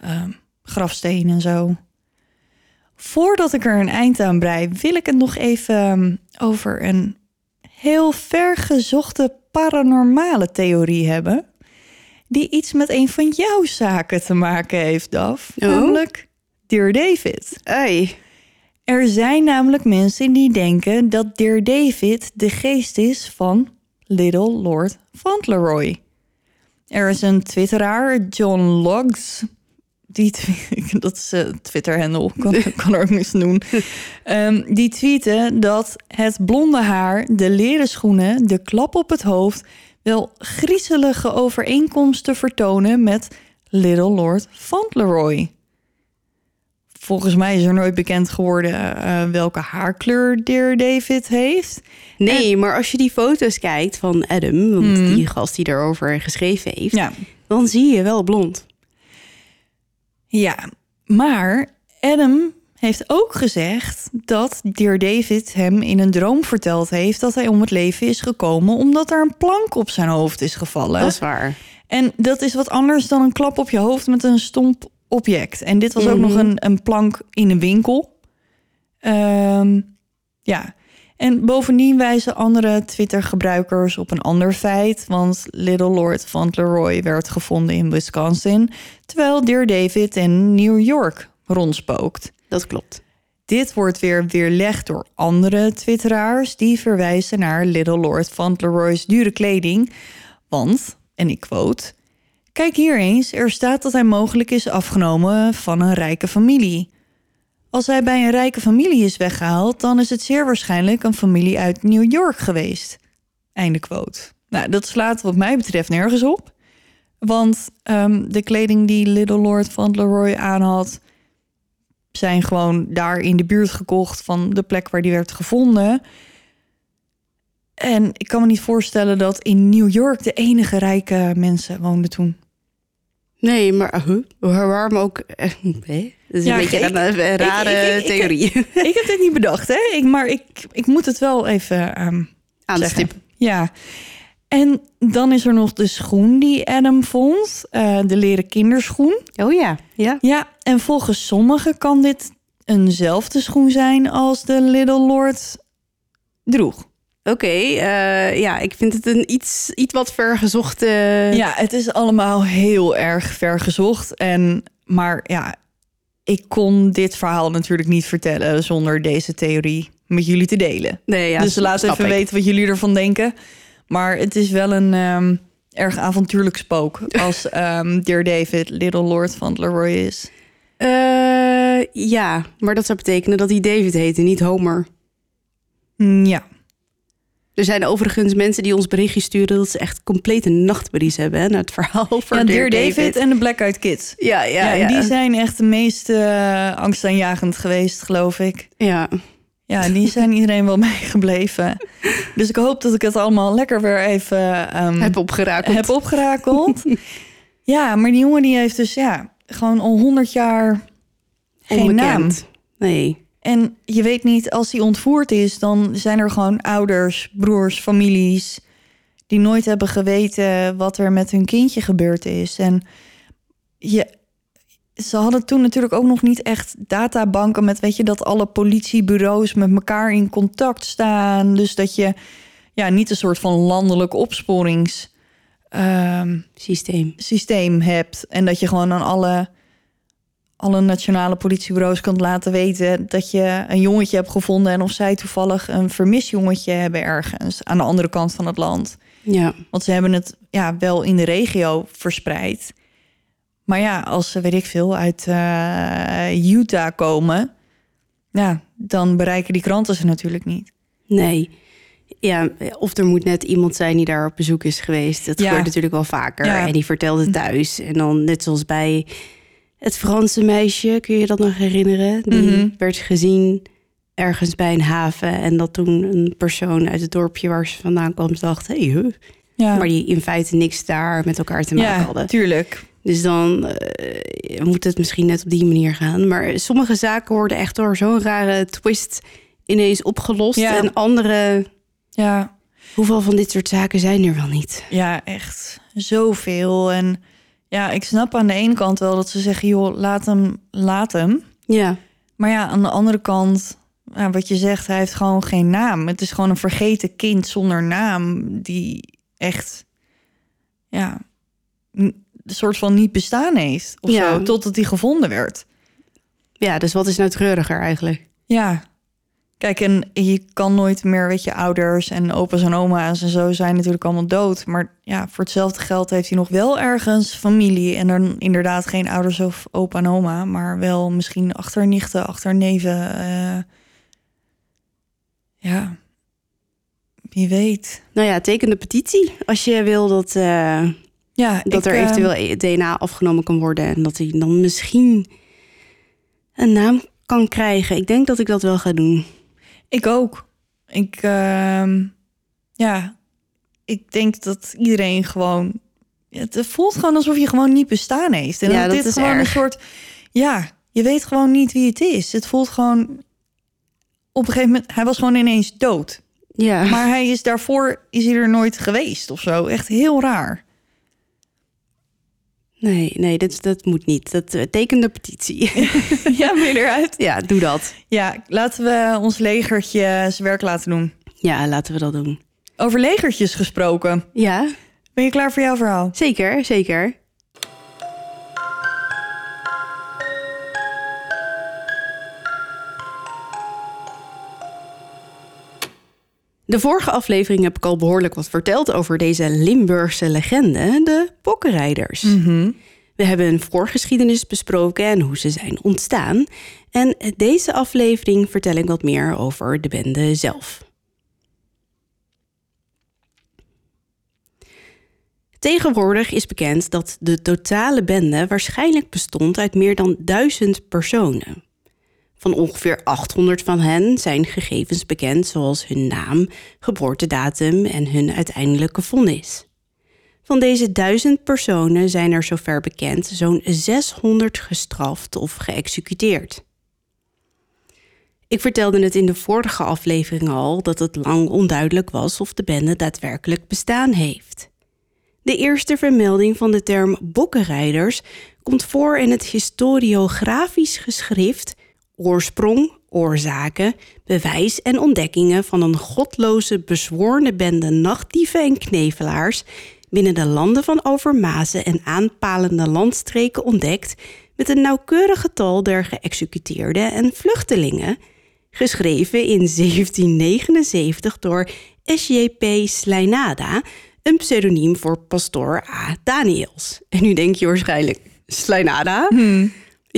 ehm, grafsteen en zo. Voordat ik er een eind aan brei, wil ik het nog even ehm, over een heel vergezochte paranormale theorie hebben. Die iets met een van jouw zaken te maken heeft, Daf. Oh? Namelijk Dear David. Ei. Er zijn namelijk mensen die denken dat Dear David de geest is van Little Lord Fauntleroy. Er is een twitteraar, John Logs. Die dat is een Twitter-handle, kan, kan er ook niks doen. Ehm, die tweeten dat het blonde haar, de leren schoenen, de klap op het hoofd... wel griezelige overeenkomsten vertonen met Little Lord Fauntleroy. Volgens mij is er nooit bekend geworden eh, welke haarkleur Dear David heeft. Nee, maar als je die foto's kijkt van Adam, want Mhm. die gast die daarover geschreven heeft, Ja, dan zie je wel blond. ja. maar Adam heeft ook gezegd dat Dear David hem in een droom verteld heeft dat hij om het leven is gekomen omdat er een plank op zijn hoofd is gevallen. Dat is waar. En dat is wat anders dan een klap op je hoofd met een stomp object. En dit was ook Mhm. nog een, een plank in een winkel. Ehm, ja. En bovendien wijzen andere Twitter-gebruikers op een ander feit. Want Little Lord Fauntleroy werd gevonden in Wisconsin. Terwijl Dear David in New York rondspookt. Dat klopt. Dit wordt weer weerlegd door andere twitteraars... die verwijzen naar Little Lord Fauntleroy's dure kleding. Want, en ik quote... Kijk hier eens, er staat dat hij mogelijk is afgenomen van een rijke familie. Als hij bij een rijke familie is weggehaald... dan is het zeer waarschijnlijk een familie uit New York geweest. Einde quote. Nou, dat slaat wat mij betreft nergens op. Want ehm, de kleding die Little Lord Fauntleroy aanhad zijn gewoon daar in de buurt gekocht van de plek waar die werd gevonden. En ik kan me niet voorstellen dat in New York de enige rijke mensen woonden toen. Nee, maar huh? waarom ook... eh, nee? Dat is Ja, een beetje ik- een, een rare ik- ik- ik- theorie. ik heb dit niet bedacht, hè? Ik, maar ik, ik moet het wel even Aan de zeggen. stip. Ja. En dan is er nog de schoen die Adam vond. eh, de leren kinderschoen. Oh ja, ja. Ja, en volgens sommigen kan dit eenzelfde schoen zijn als de Little Lord droeg. Oké, eh, ja, ik vind het een iets, iets wat vergezochte... Ja, het is allemaal heel erg vergezocht. En, maar ja, ik kon dit verhaal natuurlijk niet vertellen zonder deze theorie met jullie te delen. Nee, ja, dus laat even ik. weten wat jullie ervan denken. Maar het is wel een ehm, erg avontuurlijk spook als ehm Dear David Little Lord van Leroy is. Eh, ja, maar dat zou betekenen dat hij David heet en niet Homer. Mm, Ja, Er zijn overigens mensen die ons berichtje sturen... dat ze echt complete nachtmerries hebben hè, naar het verhaal van ja Dear David. en de Black Eyed Kids. Ja, ja, Ja, ja. die zijn echt de meest eh, angstaanjagend geweest, geloof ik. ja. Ja, die zijn iedereen wel bijgebleven. Dus ik hoop dat ik het allemaal lekker weer even ehm, heb opgerakeld. heb opgerakeld. ja, maar die jongen die heeft dus ja, gewoon al honderd jaar geen naam. Nee. En je weet niet, als hij ontvoerd is, dan zijn er gewoon ouders, broers, families... die nooit hebben geweten wat er met hun kindje gebeurd is. En je, ze hadden toen natuurlijk ook nog niet echt databanken... met, weet je, dat alle politiebureaus met elkaar in contact staan. Dus dat je ja, niet een soort van landelijk opsporingssysteem Systeem. hebt. En dat je gewoon aan alle alle nationale politiebureaus kunt laten weten dat je een jongetje hebt gevonden en of zij toevallig een vermist jongetje hebben ergens aan de andere kant van het land. Ja. Want ze hebben het ja, wel in de regio verspreid. Maar ja, als ze, weet ik veel, uit eh, Utah komen, ja, dan bereiken die kranten ze natuurlijk niet. Nee. Ja, of er moet net iemand zijn die daar op bezoek is geweest. Dat Ja. gebeurt natuurlijk wel vaker. Ja. En die vertelt het thuis. En dan net zoals bij het Franse meisje, kun je dat nog herinneren? Die Mhm. werd gezien ergens bij een haven. En dat toen een persoon uit het dorpje waar ze vandaan kwam dacht... hey, huh. Ja, maar die in feite niks daar met elkaar te maken ja hadden. tuurlijk. Dus dan eh, moet het misschien net op die manier gaan. Maar sommige zaken worden echt door zo'n rare twist ineens opgelost. Ja. En andere, Ja, hoeveel van dit soort zaken zijn er wel niet? ja, echt zoveel. En ja, ik snap aan de ene kant wel dat ze zeggen, joh, laat hem, laat hem. Ja, Maar ja, aan de andere kant, wat je zegt, hij heeft gewoon geen naam. Het is gewoon een vergeten kind zonder naam, die echt, ja, een soort van niet bestaan heeft. Of Ja. zo, totdat hij gevonden werd. ja dus wat is nou treuriger eigenlijk? Ja. Kijk, en je kan nooit meer, weet je, ouders en opa's en oma's en zo zijn natuurlijk allemaal dood. Maar ja, voor hetzelfde geld heeft hij nog wel ergens familie. En dan inderdaad geen ouders of opa en oma, maar wel misschien achternichten, achterneven. eh ja, wie weet. Nou ja, teken de petitie als je wil dat, eh, Ja, dat ik, er eh, eventueel DNA afgenomen kan worden. En dat hij dan misschien een naam kan krijgen. Ik denk dat ik dat wel ga doen. Ik ook. Ik, ehm, ja, ik denk dat iedereen gewoon. Het voelt gewoon alsof je gewoon niet bestaan heeft. En Ja, dat dat dit is gewoon erg. een soort. Ja, je weet gewoon niet wie het is. Het voelt gewoon. Op een gegeven moment, hij was gewoon ineens dood. Ja. Maar hij is daarvoor is hij er nooit geweest of zo. Echt heel raar. Nee, nee, dit, dat moet niet. Dat eh, teken de petitie. ja, ben je eruit? ja, doe dat. Ja, laten we ons legertje zijn werk laten doen. Ja, laten we dat doen. Over legertjes gesproken. Ja, Ben je klaar voor jouw verhaal? zeker, zeker. De vorige aflevering heb ik al behoorlijk wat verteld over deze Limburgse legende, de bokkenrijders. We hebben een voorgeschiedenis besproken en hoe ze zijn ontstaan. En deze aflevering vertel ik wat meer over de bende zelf. Tegenwoordig is bekend dat de totale bende waarschijnlijk bestond uit meer dan duizend personen. Van ongeveer 800 van hen zijn gegevens bekend, zoals hun naam, geboortedatum en hun uiteindelijke vonnis. Van deze duizend personen zijn er zover bekend zo'n 600 gestraft of geëxecuteerd. Ik vertelde het in de vorige aflevering al dat het lang onduidelijk was of de bende daadwerkelijk bestaan heeft. De eerste vermelding van de term bokkenrijders komt voor in het historiografisch geschrift Oorsprong, oorzaken, bewijs en ontdekkingen van een godloze bezworene bende nachtdieven en knevelaars binnen de landen van Overmazen en aanpalende landstreken ontdekt met een nauwkeurig getal der geëxecuteerden en vluchtelingen, geschreven in 1779 door S.J.P. Slijnada, een pseudoniem voor pastoor A. Daniels. En nu denk je waarschijnlijk, Slijnada?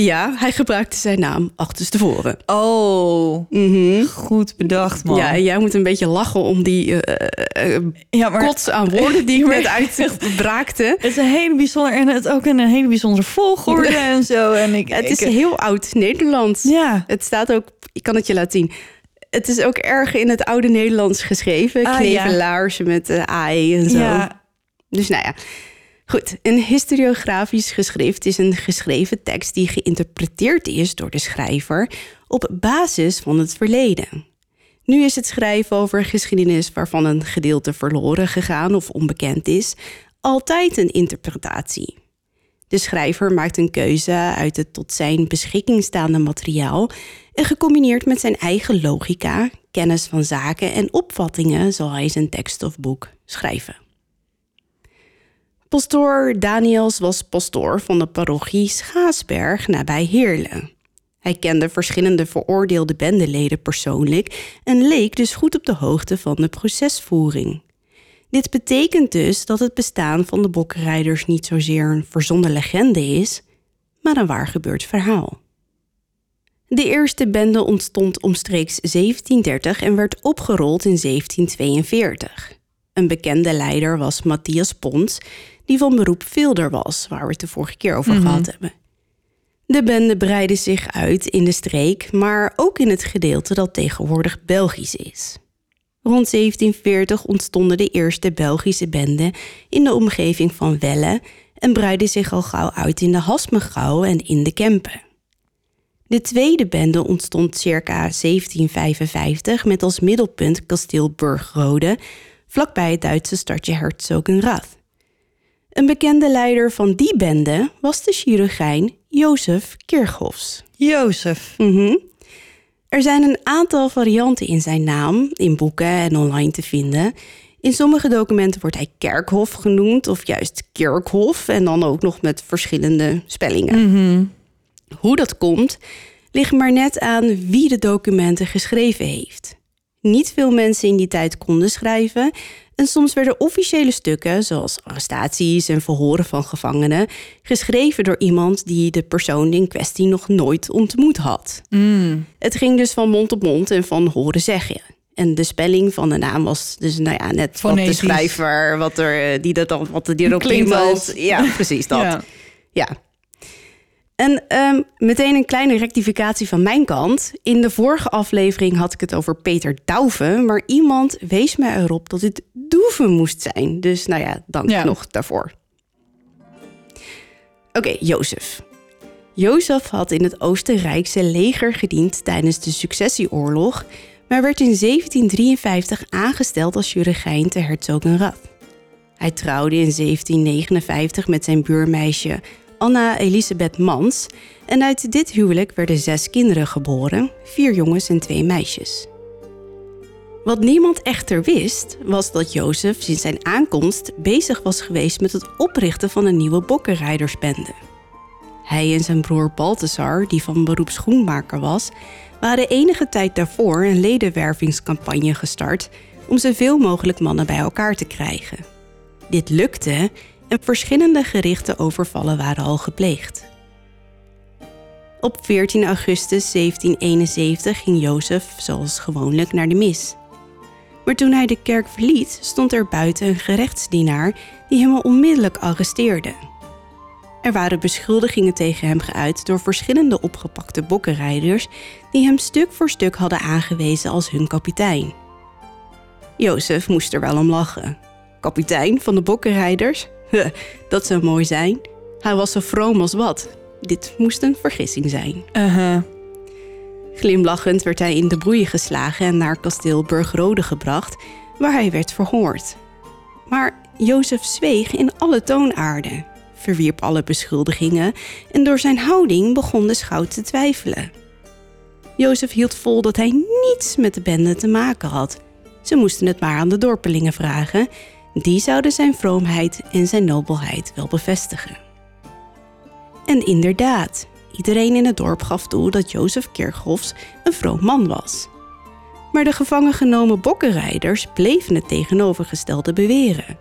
Ja, hij gebruikte zijn naam achterstevoren. Oh, Mhm. goed bedacht, man. Ja, jij moet een beetje lachen om die eh, ja maar kots aan woorden die ik net uitbraakte. het is een hele bijzonder en het ook in een hele bijzondere volgorde en zo. En ik, Het is ik- heel oud Nederlands. ja. Het staat ook, ik kan het je laten zien. Het is ook erg in het oude Nederlands geschreven. Ah, Knevelaars met de AI en zo. Ja, Dus nou ja. Goed, een historiografisch geschrift is een geschreven tekst die geïnterpreteerd is door de schrijver op basis van het verleden. Nu is het schrijven over geschiedenis waarvan een gedeelte verloren gegaan of onbekend is, altijd een interpretatie. De schrijver maakt een keuze uit het tot zijn beschikking staande materiaal en gecombineerd met zijn eigen logica, kennis van zaken en opvattingen zal hij zijn tekst of boek schrijven. Pastoor Daniels was pastoor van de parochie Schaasberg nabij Heerlen. Hij kende verschillende veroordeelde bendeleden persoonlijk en leek dus goed op de hoogte van de procesvoering. Dit betekent dus dat het bestaan van de bokkenrijders niet zozeer een verzonnen legende is, maar een waar gebeurd verhaal. De eerste bende ontstond omstreeks 1730 en werd opgerold in 1742. Een bekende leider was Matthias Pons, die van beroep Vilder was, waar we het de vorige keer over gehad hebben. De bende breidde zich uit in de streek, maar ook in het gedeelte dat tegenwoordig Belgisch is. Rond 1740 ontstonden de eerste Belgische benden in de omgeving van Welle en breidde zich al gauw uit in de Hasmegouw en in de Kempen. De tweede bende ontstond circa 1755 met als middelpunt kasteel Burgrode, vlakbij het Duitse stadje Herzogenrath. Een bekende leider van die bende was de chirurgijn Jozef Kirchhoffs. Jozef. Mhm. Er zijn een aantal varianten in zijn naam, in boeken en online te vinden. In sommige documenten wordt hij Kerkhof genoemd of juist Kirkhof en dan ook nog met verschillende spellingen. Hoe dat komt, ligt maar net aan wie de documenten geschreven heeft. Niet veel mensen in die tijd konden schrijven en soms werden officiële stukken, zoals arrestaties en verhoren van gevangenen, geschreven door iemand die de persoon in kwestie nog nooit ontmoet had. Het ging dus van mond op mond en van horen zeggen. En de spelling van de naam was dus nou ja, net wat de schrijver, wat er, eh, die dat dan, wat die erop iemand. Ja, precies dat. Ja. Ja. En ehm, meteen een kleine rectificatie van mijn kant. In de vorige aflevering had ik het over Peter Douwe, maar iemand wees mij erop dat het Doeven moest zijn. Dus nou ja, dank Ja. nog daarvoor. Oké, Jozef. Jozef had in het Oostenrijkse leger gediend tijdens de Successieoorlog, maar werd in 1753 aangesteld als chirurgijn te Herzogenrath. Hij trouwde in 1759 met zijn buurmeisje Anna Elisabeth Mans en uit dit huwelijk werden zes kinderen geboren, vier jongens en twee meisjes. Wat niemand echter wist, was dat Jozef sinds zijn aankomst bezig was geweest met het oprichten van een nieuwe bokkenrijdersbende. Hij en zijn broer Balthasar, die van beroep schoenmaker was, waren enige tijd daarvoor een ledenwervingscampagne gestart om zoveel mogelijk mannen bij elkaar te krijgen. Dit lukte en verschillende gerichte overvallen waren al gepleegd. Op 14 augustus 1771 ging Jozef zoals gewoonlijk naar de mis. Maar toen hij de kerk verliet, stond er buiten een gerechtsdienaar die hem onmiddellijk arresteerde. Er waren beschuldigingen tegen hem geuit door verschillende opgepakte bokkenrijders die hem stuk voor stuk hadden aangewezen als hun kapitein. Jozef moest er wel om lachen. Kapitein van de bokkenrijders? Dat zou mooi zijn. Hij was zo vroom als wat. Dit moest een vergissing zijn. Uh-huh. Glimlachend werd hij in de broeien geslagen en naar kasteel Burgrode gebracht, waar hij werd verhoord. Maar Jozef zweeg in alle toonaarden, verwierp alle beschuldigingen en door zijn houding begon de schout te twijfelen. Jozef hield vol dat hij niets met de bende te maken had. Ze moesten het maar aan de dorpelingen vragen. Die zouden zijn vroomheid en zijn nobelheid wel bevestigen. En inderdaad, iedereen in het dorp gaf toe dat Jozef Kirchhoffs een vroom man was. Maar de gevangen genomen bokkenrijders bleven het tegenovergestelde beweren.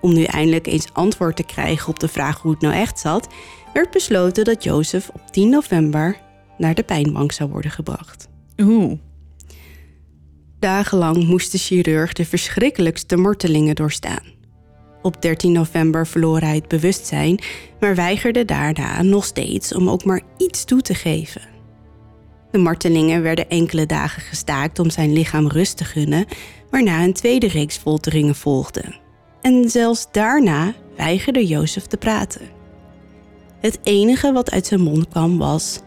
Om nu eindelijk eens antwoord te krijgen op de vraag hoe het nou echt zat, werd besloten dat Jozef op 10 november naar de pijnbank zou worden gebracht. Oeh. Dagenlang moest de chirurg de verschrikkelijkste martelingen doorstaan. Op 13 november verloor hij het bewustzijn, maar weigerde daarna nog steeds om ook maar iets toe te geven. De martelingen werden enkele dagen gestaakt om zijn lichaam rust te gunnen, waarna een tweede reeks folteringen volgde. En zelfs daarna weigerde Jozef te praten. Het enige wat uit zijn mond kwam was: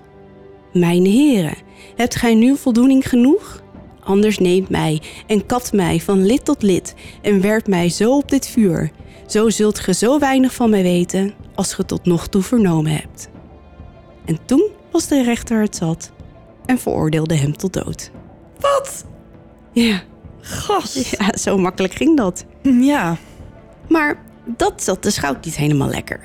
Mijn heren, hebt gij nu voldoening genoeg? Anders neemt mij en kat mij van lid tot lid en werpt mij zo op dit vuur. Zo zult ge zo weinig van mij weten als ge tot nog toe vernomen hebt. En toen was de rechter het zat en veroordeelde hem tot dood. Wat? Ja, Gas. ja zo makkelijk ging dat. Ja. Maar dat zat de schout niet helemaal lekker.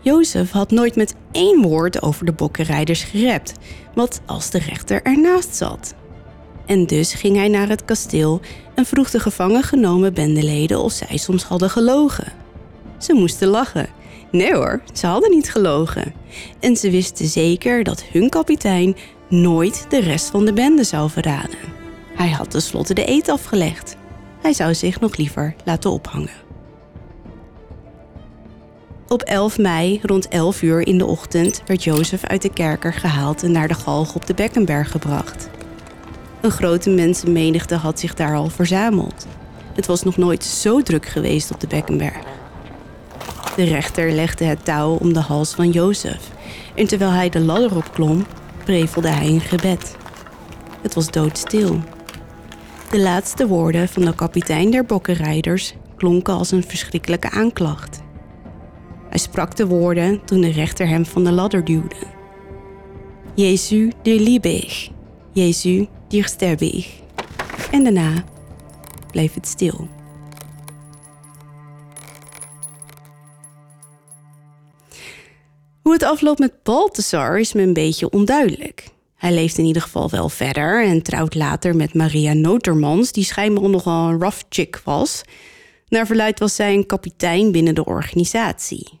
Jozef had nooit met één woord over de bokkenrijders gerept, wat als de rechter ernaast zat. En dus ging hij naar het kasteel en vroeg de gevangen genomen bendeleden of zij soms hadden gelogen. Ze moesten lachen. Nee hoor, ze hadden niet gelogen. En ze wisten zeker dat hun kapitein nooit de rest van de bende zou verraden. Hij had tenslotte de eet afgelegd. Hij zou zich nog liever laten ophangen. Op 11 mei, rond 11 uur in de ochtend, werd Jozef uit de kerker gehaald en naar de galg op de Bekkenberg gebracht. Een grote mensenmenigte had zich daar al verzameld. Het was nog nooit zo druk geweest op de Bekkenberg. De rechter legde het touw om de hals van Jozef. En terwijl hij de ladder opklom, prevelde hij een gebed. Het was doodstil. De laatste woorden van de kapitein der bokkenrijders klonken als een verschrikkelijke aanklacht. Hij sprak de woorden toen de rechter hem van de ladder duwde. Jezus der liebig, Jezus der sterbig. En daarna bleef het stil. Hoe het afloopt met Balthasar is me een beetje onduidelijk. Hij leeft in ieder geval wel verder en trouwt later met Maria Notermans, die schijnbaar nogal een rough chick was. Naar verluid was zij een kapitein binnen de organisatie.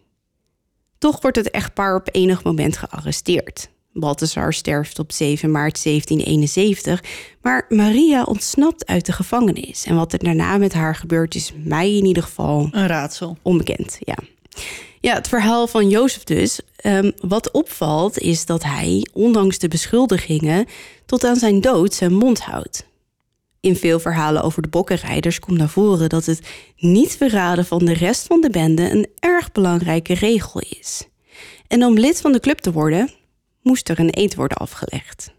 Toch wordt het echtpaar op enig moment gearresteerd. Balthasar sterft op 7 maart 1771, maar Maria ontsnapt uit de gevangenis. En wat er daarna met haar gebeurt is mij in ieder geval Een raadsel. onbekend. Ja. Ja, het verhaal van Jozef dus. Ehm, wat opvalt is dat hij, ondanks de beschuldigingen, tot aan zijn dood zijn mond houdt. In veel verhalen over de bokkenrijders komt naar voren dat het niet verraden van de rest van de bende een erg belangrijke regel is. En om lid van de club te worden, moest er een eed worden afgelegd.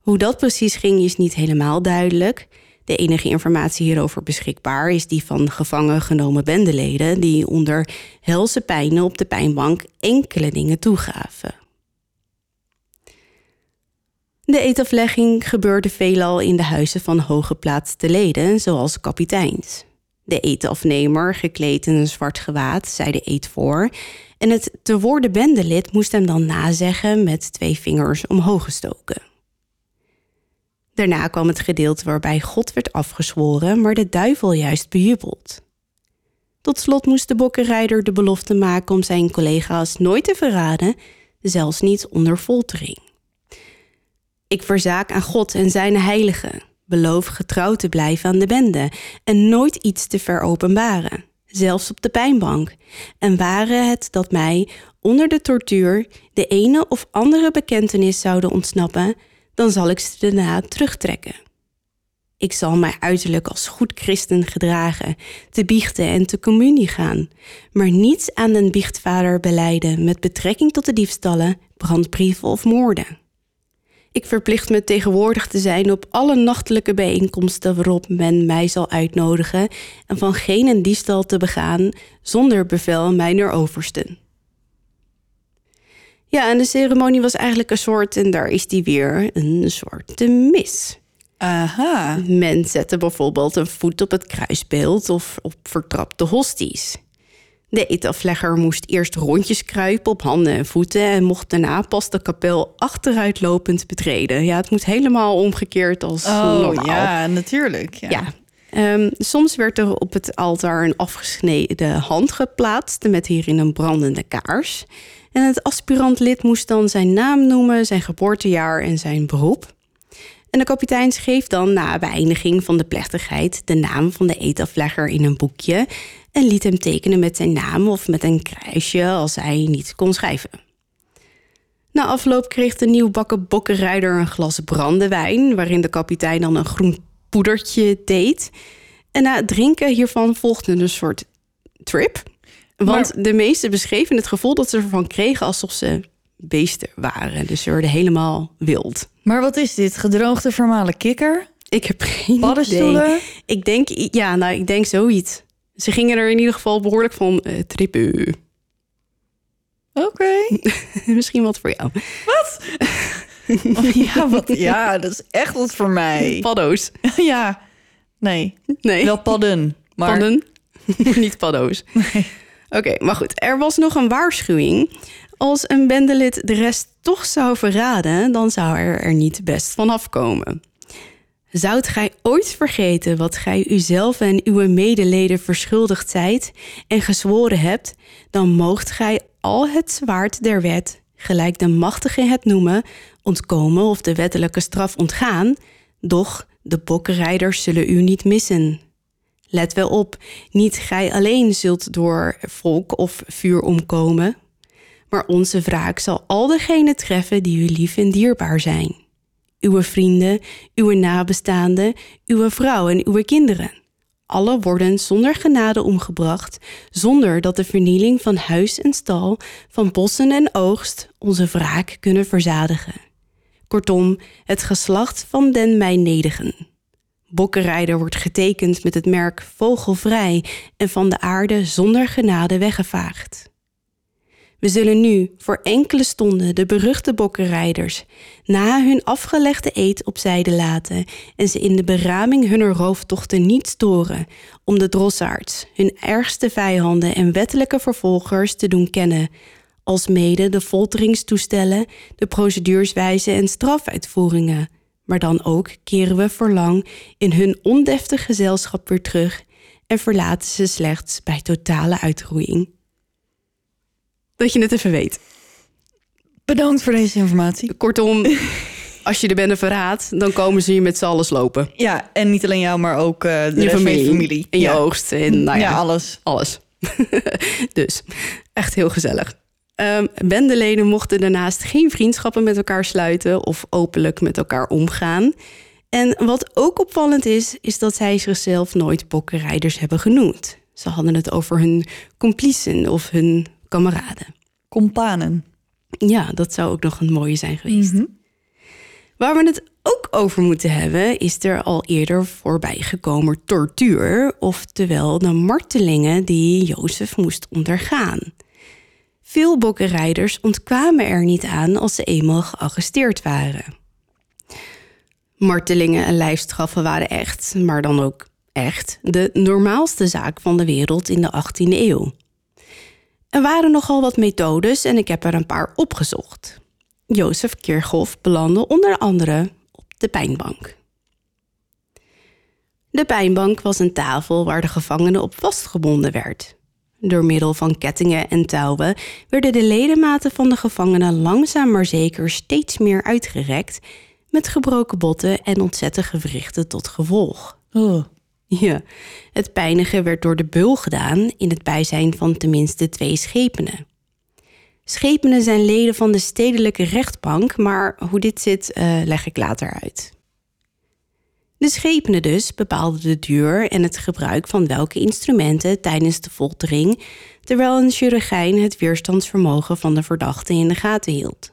Hoe dat precies ging is niet helemaal duidelijk. De enige informatie hierover beschikbaar is die van gevangen genomen bendeleden die onder helse pijnen op de pijnbank enkele dingen toegaven. De eetaflegging gebeurde veelal in de huizen van hooggeplaatste leden, zoals kapiteins. De eetafnemer, gekleed in een zwart gewaad, zei de eet voor. En het te worden bendelid moest hem dan nazeggen met twee vingers omhoog gestoken. Daarna kwam het gedeelte waarbij God werd afgezworen, maar de duivel juist bejubeld. Tot slot moest de bokkenrijder de belofte maken om zijn collega's nooit te verraden, zelfs niet onder foltering. Ik verzaak aan God en zijn heiligen, beloof getrouw te blijven aan de bende en nooit iets te veropenbaren, zelfs op de pijnbank. En ware het dat mij onder de tortuur de ene of andere bekentenis zouden ontsnappen, dan zal ik ze daarna terugtrekken. Ik zal mij uiterlijk als goed christen gedragen, te biechten en te communie gaan, maar niets aan den biechtvader beleiden met betrekking tot de diefstallen, brandbrieven of moorden. Ik verplicht me tegenwoordig te zijn op alle nachtelijke bijeenkomsten waarop men mij zal uitnodigen en van geen diefstal te begaan zonder bevel mijner oversten. Ja, en de ceremonie was eigenlijk een soort, en daar is die weer, een soort mis. Aha. Men zette bijvoorbeeld een voet op het kruisbeeld of op vertrapte hosties. De eetaflegger moest eerst rondjes kruipen op handen en voeten en mocht daarna pas de kapel achteruitlopend betreden. Ja, het moet helemaal omgekeerd als Oh normaal. ja, natuurlijk. Ja. Ja. Ehm, soms werd er op het altaar een afgesneden hand geplaatst met hierin een brandende kaars. En het aspirantlid moest dan zijn naam noemen, zijn geboortejaar en zijn beroep. En de kapitein schreef dan na beëindiging van de plechtigheid de naam van de eetaflegger in een boekje en liet hem tekenen met zijn naam of met een kruisje als hij niet kon schrijven. Na afloop kreeg de nieuwbakken bokkenrijder een glas brandewijn, waarin de kapitein dan een groen poedertje deed. En na het drinken hiervan volgde een soort trip. Want de meesten beschreven het gevoel dat ze ervan kregen alsof ze beesten waren. Dus ze werden helemaal wild. Maar wat is dit? Gedroogde vermalen kikker? Ik heb geen Paddenstoelen? idee. Ik denk, ja, nou, ik denk zoiets. Ze gingen er in ieder geval behoorlijk van eh, trippen. Oké. Misschien wat voor jou. Oh, ja, wat, ja, dat is echt wat voor mij. Paddo's. ja. Nee, Nee, wel padden. Maar padden. Niet paddo's. Oké, maar goed. Er was nog een waarschuwing. Als een bendelid de rest toch zou verraden, dan zou er er niet best van afkomen. Zoudt gij ooit vergeten wat gij uzelf en uw medeleden verschuldigd zijt en gezworen hebt, dan moogt gij al het zwaard der wet, gelijk de machtigen het noemen, ontkomen of de wettelijke straf ontgaan, doch de bokkenrijders zullen u niet missen. Let wel op, niet gij alleen zult door volk of vuur omkomen, maar onze wraak zal al degenen treffen die u lief en dierbaar zijn. Uw vrienden, uw nabestaanden, uw vrouw en uw kinderen. Alle worden zonder genade omgebracht, zonder dat de vernieling van huis en stal, van bossen en oogst onze wraak kunnen verzadigen. Kortom, het geslacht van den mij nedigen. Bokkenrijder wordt getekend met het merk vogelvrij en van de aarde zonder genade weggevaagd. We zullen nu voor enkele stonden de beruchte bokkenrijders na hun afgelegde eed opzijde laten en ze in de beraming hunner rooftochten niet storen, om de drossaards, hun ergste vijanden en wettelijke vervolgers te doen kennen, alsmede de folteringstoestellen, de proceduurswijze en strafuitvoeringen. Maar dan ook keren we verlang in hun ondeftig gezelschap weer terug en verlaten ze slechts bij totale uitroeiing. Dat je het even weet. Bedankt voor deze informatie. Kortom, als je de bende verraadt, dan komen ze je met z'n allen slopen. Ja, en niet alleen jou, maar ook uh, de je familie, je familie. En je oogst. En, nou ja, ja, alles. alles. dus echt heel gezellig. Um, bendeleden mochten daarnaast geen vriendschappen met elkaar sluiten of openlijk met elkaar omgaan. En wat ook opvallend is, is dat zij zichzelf nooit bokkenrijders hebben genoemd. Ze hadden het over hun complicen of hun kameraden. Companen. Ja, dat zou ook nog een mooie zijn geweest. Mhm. Waar we het ook over moeten hebben, is er al eerder voorbij gekomen tortuur, oftewel de martelingen die Jozef moest ondergaan. Veel bokkenrijders ontkwamen er niet aan als ze eenmaal gearresteerd waren. Martelingen en lijfstraffen waren echt, maar dan ook echt, de normaalste zaak van de wereld in de 18e eeuw. Er waren nogal wat methodes en ik heb er een paar opgezocht. Jozef Kirchhoff belandde onder andere op de pijnbank. De pijnbank was een tafel waar de gevangene op vastgebonden werd. Door middel van kettingen en touwen werden de ledematen van de gevangenen langzaam maar zeker steeds meer uitgerekt, met gebroken botten en ontzette gewrichten tot gevolg. Oh. Ja, het pijnigen werd door de beul gedaan in het bijzijn van tenminste twee schepenen. Schepenen zijn leden van de stedelijke rechtbank, maar hoe dit zit, uh, leg ik later uit. De schepenen dus bepaalden de duur en het gebruik van welke instrumenten tijdens de foltering, terwijl een chirurgijn het weerstandsvermogen van de verdachte in de gaten hield.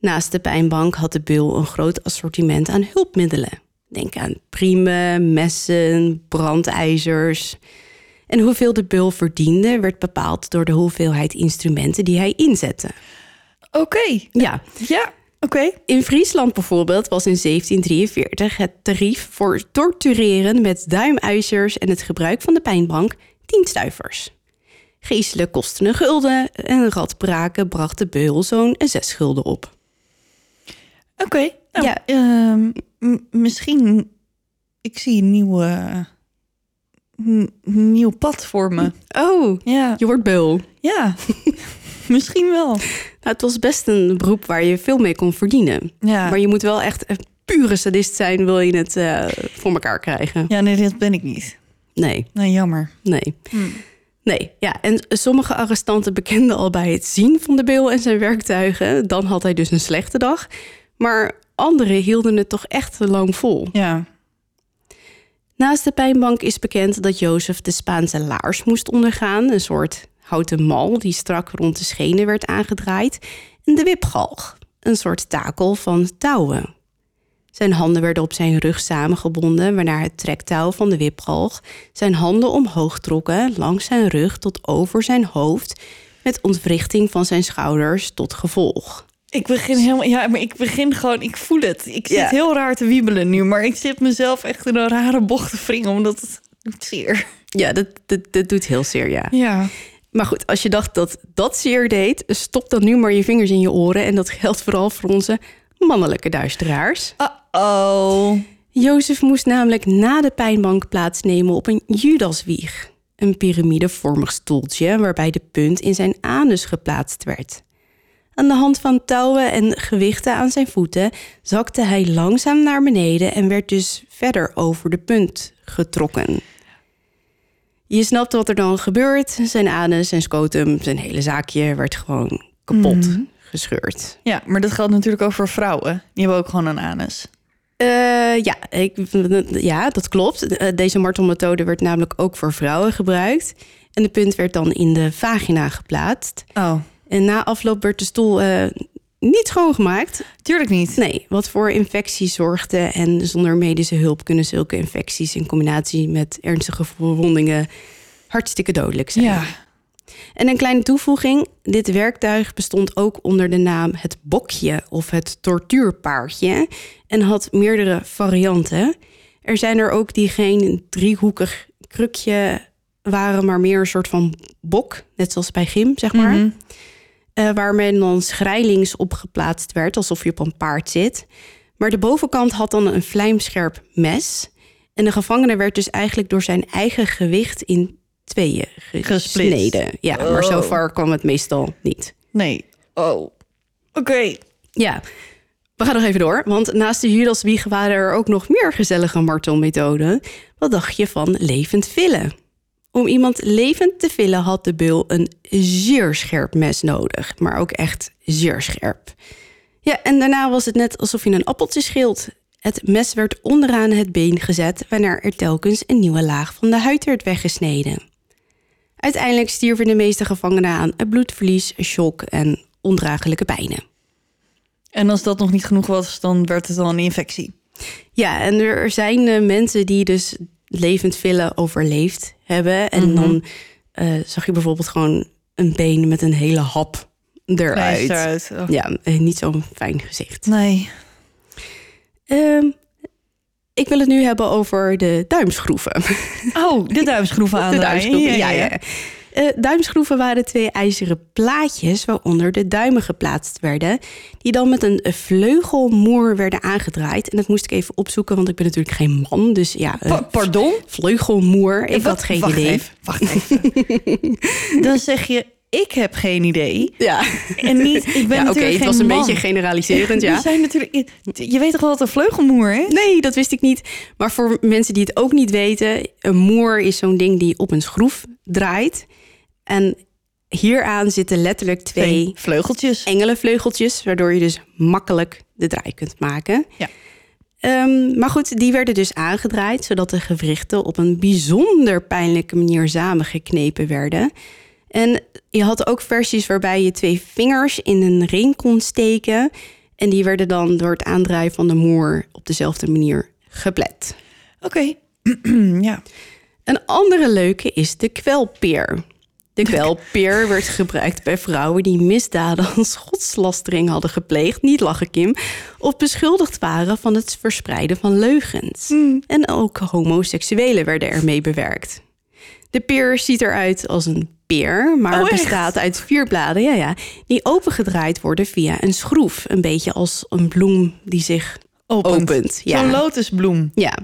Naast de pijnbank had de beul een groot assortiment aan hulpmiddelen. Denk aan priemen, messen, brandijzers. En hoeveel de beul verdiende werd bepaald door de hoeveelheid instrumenten die hij inzette. Oké. Ja, Ja, oké. in Friesland bijvoorbeeld was in 1743 het tarief voor tortureren met duimijzers en het gebruik van de pijnbank 10 stuivers. Geestelijk kostte een gulden en radbraken bracht de beul zo'n 6 gulden op. Oké. Nou, Ja. ehm, misschien... Ik zie een nieuwe... nieuw pad voor me. Oh, Ja, je wordt beul. ja. misschien wel. Nou, het was best een beroep waar je veel mee kon verdienen. Ja. Maar je moet wel echt een pure sadist zijn, wil je het eh, voor elkaar krijgen. ja, nee, dat ben ik niet. Nee, Nou, jammer. nee. Hm. Nee, ja, en sommige arrestanten bekenden al bij het zien van de beul en zijn werktuigen. Dan had hij dus een slechte dag. Maar anderen hielden het toch echt lang vol. Ja. Naast de pijnbank is bekend dat Jozef de Spaanse laars moest ondergaan. Een soort houten mal die strak rond de schenen werd aangedraaid. En de wipgalg, een soort takel van touwen. Zijn handen werden op zijn rug samengebonden, waarna het trektouw van de wipgalg zijn handen omhoog trokken langs zijn rug tot over zijn hoofd, met ontwrichting van zijn schouders tot gevolg. Ik begin helemaal... Ja, maar ik begin gewoon... Ik voel het. Ik zit Ja. heel raar te wiebelen nu. Maar ik zit mezelf echt in een rare bocht te wringen. Omdat het doet zeer. Ja, dat, dat, dat doet heel zeer, ja. Ja. Maar goed, als je dacht dat dat zeer deed, stop dan nu maar je vingers in je oren. En dat geldt vooral voor onze mannelijke duisteraars. Uh-oh. Jozef moest namelijk na de pijnbank plaatsnemen op een Judaswieg. Een piramidevormig stoeltje waarbij de punt in zijn anus geplaatst werd. Aan de hand van touwen en gewichten aan zijn voeten zakte hij langzaam naar beneden en werd dus verder over de punt getrokken. Je snapt wat er dan gebeurt. Zijn anus, zijn scotum, zijn hele zaakje werd gewoon kapot gescheurd. Ja, maar dat geldt natuurlijk ook voor vrouwen. Die hebben ook gewoon een anus. Eh, ja, ik, ja, dat klopt. Eh, Deze martelmethode werd namelijk ook voor vrouwen gebruikt. En de punt werd dan in de vagina geplaatst. Oh, En na afloop werd de stoel eh, niet schoongemaakt. tuurlijk niet. Nee, wat voor infecties zorgde. En zonder medische hulp kunnen zulke infecties in combinatie met ernstige verwondingen hartstikke dodelijk zijn. Ja. En een kleine toevoeging: dit werktuig bestond ook onder de naam het bokje of het tortuurpaardje en had meerdere varianten. Er zijn er ook die geen driehoekig krukje waren, maar meer een soort van bok, net zoals bij gym, zeg maar. Mhm. Eh, waar men dan schrijlings op geplaatst werd, alsof je op een paard zit. Maar de bovenkant had dan een vlijmscherp mes. En de gevangene werd dus eigenlijk door zijn eigen gewicht in tweeën gesneden. Ja, maar zo Oh. ver kwam het meestal niet. Nee. Oh. Oké. Ja, we gaan nog even door. Want naast de Judaswieg waren er ook nog meer gezellige martelmethoden. Wat dacht je van levend villen? Om iemand levend te villen had de beul een zeer scherp mes nodig. Maar ook echt zeer scherp. Ja, en daarna was het net alsof je een appeltje schilt. Het mes werd onderaan het been gezet... waarna er telkens een nieuwe laag van de huid werd weggesneden. Uiteindelijk stierven de meeste gevangenen aan het bloedverlies, shock en ondraaglijke pijnen. En als dat nog niet genoeg was, dan werd het dan een infectie. Ja, en er zijn eh, mensen die dus levend villen overleefd hebben. En Mhm. dan eh, zag je bijvoorbeeld gewoon een been met een hele hap eruit. Oh. Ja, eh, niet zo'n fijn gezicht. Nee. Ehm, ik wil het nu hebben over de duimschroeven. Oh, de duimschroeven aan. De duimschroeven, ja, ja. Eh, duimschroeven waren twee ijzeren plaatjes waaronder de duimen geplaatst werden, die dan met een vleugelmoer werden aangedraaid. En dat moest ik even opzoeken, want ik ben natuurlijk geen man, dus ja. Pa- pardon? Vleugelmoer, ik had geen wacht idee. Even, wacht even. dan zeg je, ik heb geen idee. Ja, En niet, ik ben ja oké, het was een man. beetje generaliserend, ja. zijn natuurlijk, je weet toch wel wat een vleugelmoer is? Nee, dat wist ik niet. Maar voor mensen die het ook niet weten, een moer is zo'n ding die op een schroef draait. En hieraan zitten letterlijk twee vleugeltjes. engelenvleugeltjes, waardoor je dus makkelijk de draai kunt maken. Ja. Ehm, maar goed, die werden dus aangedraaid, zodat de gewrichten op een bijzonder pijnlijke manier samengeknepen werden. En je had ook versies waarbij je twee vingers in een ring kon steken. En die werden dan door het aandraaien van de moer op dezelfde manier geplet. Oké. ja. Een andere leuke is de kwelpeer. De kwelpeer werd gebruikt bij vrouwen die misdaden als godslastering hadden gepleegd, niet lachen Kim, of beschuldigd waren van het verspreiden van leugens. En ook homoseksuelen werden ermee bewerkt. De peer ziet eruit als een peer, maar Oh, bestaat uit vier bladen, ja, ja, die opengedraaid worden via een schroef. Een beetje als een bloem die zich Opent. opent. Ja. Zo'n lotusbloem. Ja.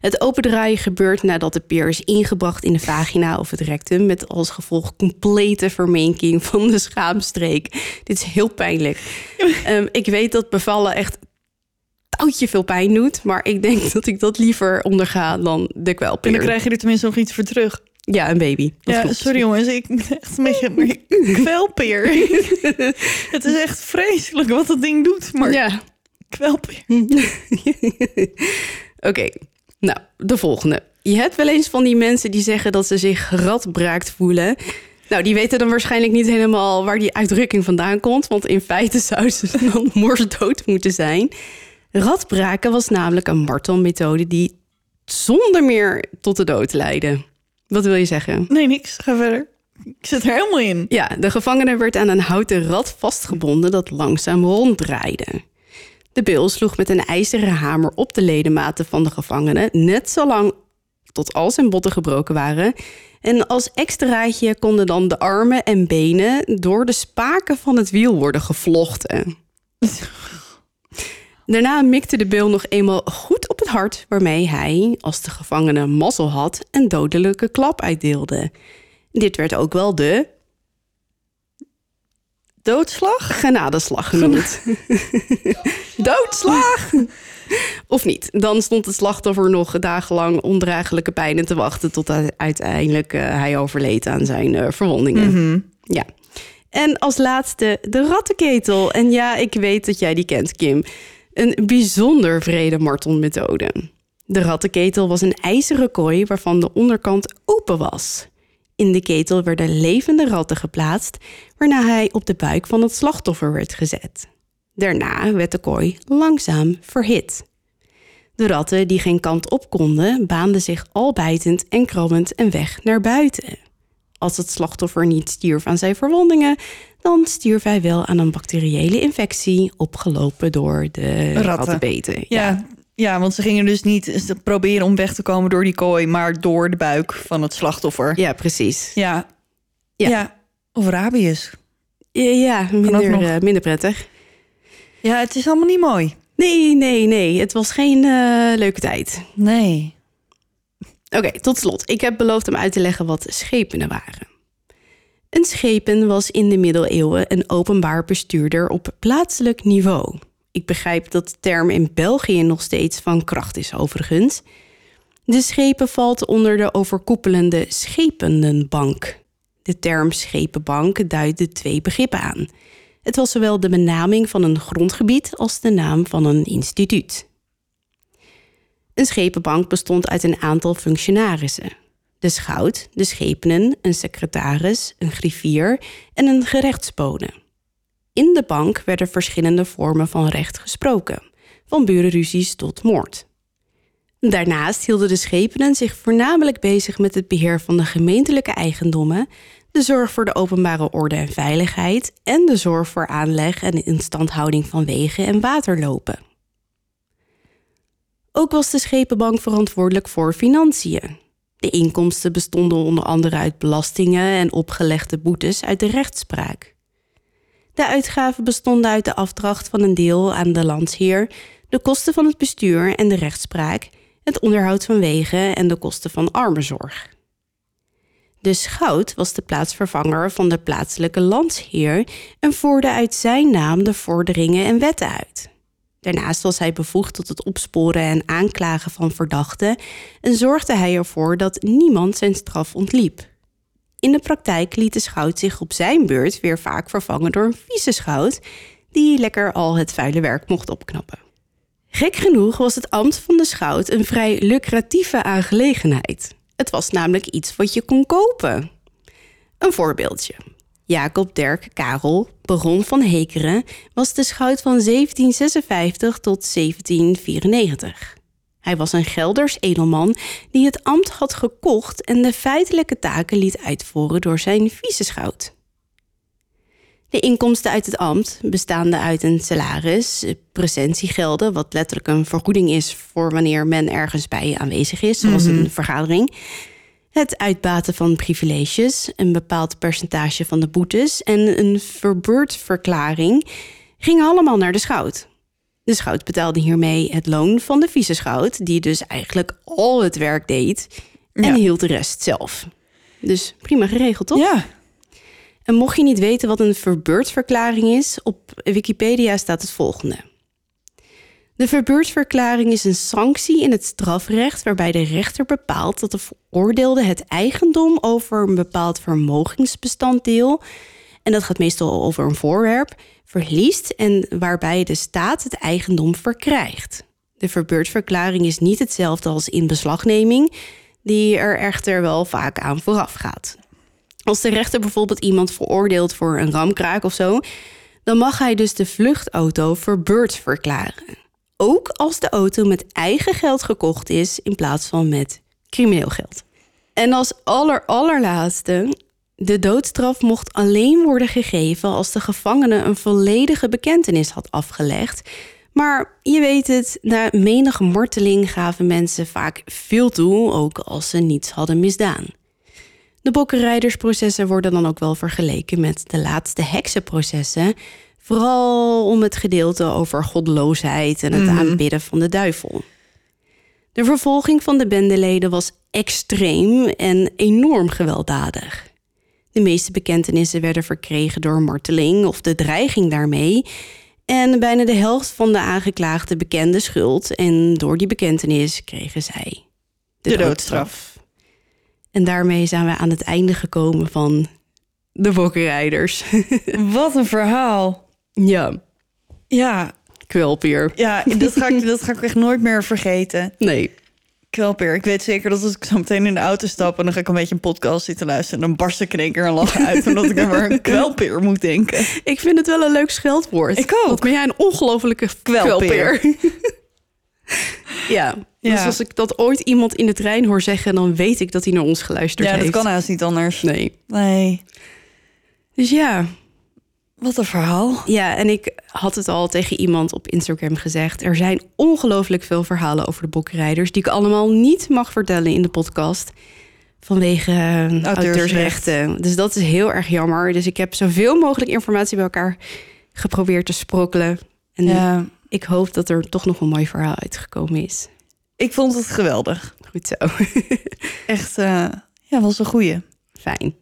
Het opendraaien gebeurt nadat de peer is ingebracht in de vagina of het rectum... met als gevolg complete verminking van de schaamstreek. Dit is heel pijnlijk. Ehm, ik weet dat bevallen echt touwtje veel pijn doet... maar ik denk dat ik dat liever onderga dan de En kwelpeer. dan krijg je er tenminste nog iets voor terug. Ja, een baby. Dat ja, klopt. sorry jongens, ik echt een beetje kwelpeer. het is echt vreselijk wat dat ding doet, maar Ja, kwelpeer. Oké, nou, de volgende. Je hebt wel eens van die mensen die zeggen dat ze zich geradbraakt voelen. Nou, die weten dan waarschijnlijk niet helemaal waar die uitdrukking vandaan komt. Want in feite zouden ze dan morsdood moeten zijn. Radbraken was namelijk een martelmethode die zonder meer tot de dood leidde. Wat wil je zeggen? Nee, niks. Ga verder. Ik zit er helemaal in. Ja, de gevangene werd aan een houten rad vastgebonden dat langzaam ronddraaide. De beul sloeg met een ijzeren hamer op de ledematen van de gevangene, net zolang tot al zijn botten gebroken waren. En als extraatje konden dan de armen en benen door de spaken van het wiel worden gevlochten. Daarna mikte de beul nog eenmaal goed op het hart, waarmee hij, als de gevangene mazzel had, een dodelijke klap uitdeelde. Dit werd ook wel de Doodslag? genadeslag genoemd. Doodslag! Of niet. Dan stond het slachtoffer nog dagenlang ondraaglijke pijnen te wachten... tot hij- uiteindelijk eh, hij overleed aan zijn eh, verwondingen. Ja. En als laatste de rattenketel. En ja, ik weet dat jij die kent, Kim. Een bijzonder vrede martelmethode. De rattenketel was een ijzeren kooi waarvan de onderkant open was. In de ketel werden levende ratten geplaatst, waarna hij op de buik van het slachtoffer werd gezet. Daarna werd de kooi langzaam verhit. De ratten die geen kant op konden, baanden zich al bijtend en krabbend een weg naar buiten. Als het slachtoffer niet stierf aan zijn verwondingen, dan stierf hij wel aan een bacteriële infectie opgelopen door de Ratten. rattenbeten. Ja, ja, want ze gingen dus niet proberen om weg te komen door die kooi, maar door de buik van het slachtoffer. ja precies. Ja. Ja. Ja. Of rabies. Ja, ja minder, eh, minder prettig. Ja, het is allemaal niet mooi. Nee, nee, nee. Het was geen eh, leuke tijd. Nee. Oké, tot slot. Ik heb beloofd om uit te leggen wat schepenen waren. Een schepen was in de middeleeuwen een openbaar bestuurder op plaatselijk niveau. Ik begrijp dat de term in België nog steeds van kracht is overigens. De schepen valt onder de overkoepelende schepenenbank. De term schepenbank duidde twee begrippen aan. Het was zowel de benaming van een grondgebied als de naam van een instituut. Een schepenbank bestond uit een aantal functionarissen. De schout, de schepenen, een secretaris, een griffier en een gerechtsbode. In de bank werden verschillende vormen van recht gesproken, van burenruzies tot moord. Daarnaast hielden de schepenen zich voornamelijk bezig met het beheer van de gemeentelijke eigendommen, de zorg voor de openbare orde en veiligheid en de zorg voor aanleg en instandhouding van wegen en waterlopen. Ook was de schepenbank verantwoordelijk voor financiën. De inkomsten bestonden onder andere uit belastingen en opgelegde boetes uit de rechtspraak. De uitgaven bestonden uit de afdracht van een deel aan de landsheer, de kosten van het bestuur en de rechtspraak, het onderhoud van wegen en de kosten van armenzorg. De schout was de plaatsvervanger van de plaatselijke landsheer en voerde uit zijn naam de vorderingen en wetten uit. Daarnaast was hij bevoegd tot het opsporen en aanklagen van verdachten en zorgde hij ervoor dat niemand zijn straf ontliep. In de praktijk liet de schout zich op zijn beurt weer vaak vervangen door een vice-schout, die lekker al het vuile werk mocht opknappen. Gek genoeg was het ambt van de schout een vrij lucratieve aangelegenheid. Het was namelijk iets wat je kon kopen. Een voorbeeldje. Jacob Dirk Karel, baron van Hekeren, was de schout van 1756 tot 1794. Hij was een Gelders edelman die het ambt had gekocht en de feitelijke taken liet uitvoeren door zijn vice-schout. De inkomsten uit het ambt, bestaande uit een salaris, presentiegelden, wat letterlijk een vergoeding is voor wanneer men ergens bij aanwezig is, zoals een vergadering, het uitbaten van privileges, een bepaald percentage van de boetes en een verbeurdverklaring gingen allemaal naar de schout. De schout betaalde hiermee het loon van de vice-schout, die dus eigenlijk al het werk deed en Ja. hield de rest zelf. Dus prima geregeld, toch? Ja. En mocht je niet weten wat een verbeurdverklaring is, op Wikipedia staat het volgende. De verbeurdverklaring is een sanctie in het strafrecht waarbij de rechter bepaalt dat de veroordeelde het eigendom over een bepaald vermogensbestanddeel, en dat gaat meestal over een voorwerp, verliest en waarbij de staat het eigendom verkrijgt. De verbeurdverklaring is niet hetzelfde als inbeslagneming, die er echter wel vaak aan vooraf gaat. Als de rechter bijvoorbeeld iemand veroordeelt voor een ramkraak of zo, dan mag hij dus de vluchtauto verbeurd verklaren. Ook als de auto met eigen geld gekocht is in plaats van met crimineel geld. En als aller allerlaatste, de doodstraf mocht alleen worden gegeven als de gevangene een volledige bekentenis had afgelegd. Maar je weet het, na menige marteling gaven mensen vaak veel toe, ook als ze niets hadden misdaan. De bokkenrijdersprocessen worden dan ook wel vergeleken met de laatste heksenprocessen. Vooral om het gedeelte over goddeloosheid en het aanbidden van de duivel. De vervolging van de bendeleden was extreem en enorm gewelddadig. De meeste bekentenissen werden verkregen door marteling of de dreiging daarmee. En bijna de helft van de aangeklaagden bekende schuld. En door die bekentenis kregen zij de, De doodstraf. En daarmee zijn we aan het einde gekomen van de bokkenrijders. Wat een verhaal. ja. Ja. Kwelpeer. Ja, dat ga, ik, dat ga ik echt nooit meer vergeten. Nee. Kwelpeer. Ik weet zeker dat als ik zo meteen in de auto stap... en dan ga ik een beetje een podcast zitten luisteren... en dan barst ik in één keer een lachen uit... omdat ik aan maar een kwelpeer moet denken. Ik vind het wel een leuk scheldwoord. Ik ook. Wat ben jij een ongelofelijke Kwelpeer. ja. Ja. Dus als ik dat ooit iemand in de trein hoor zeggen... dan weet ik dat hij naar ons geluisterd Ja, dat heeft. kan haast niet anders. Nee. Nee. Dus ja. Wat een verhaal. Ja, en ik had het al tegen iemand op Instagram gezegd. Er zijn ongelooflijk veel verhalen over de bokrijders... die ik allemaal niet mag vertellen in de podcast... vanwege eh, auteursrechten. Dus dat is heel erg jammer. Dus ik heb zoveel mogelijk informatie bij elkaar geprobeerd te sprokkelen. En Ja, ik hoop dat er toch nog een mooi verhaal uitgekomen is. ik vond het geweldig. Goed zo. Echt, eh, ja, was een goeie. Fijn.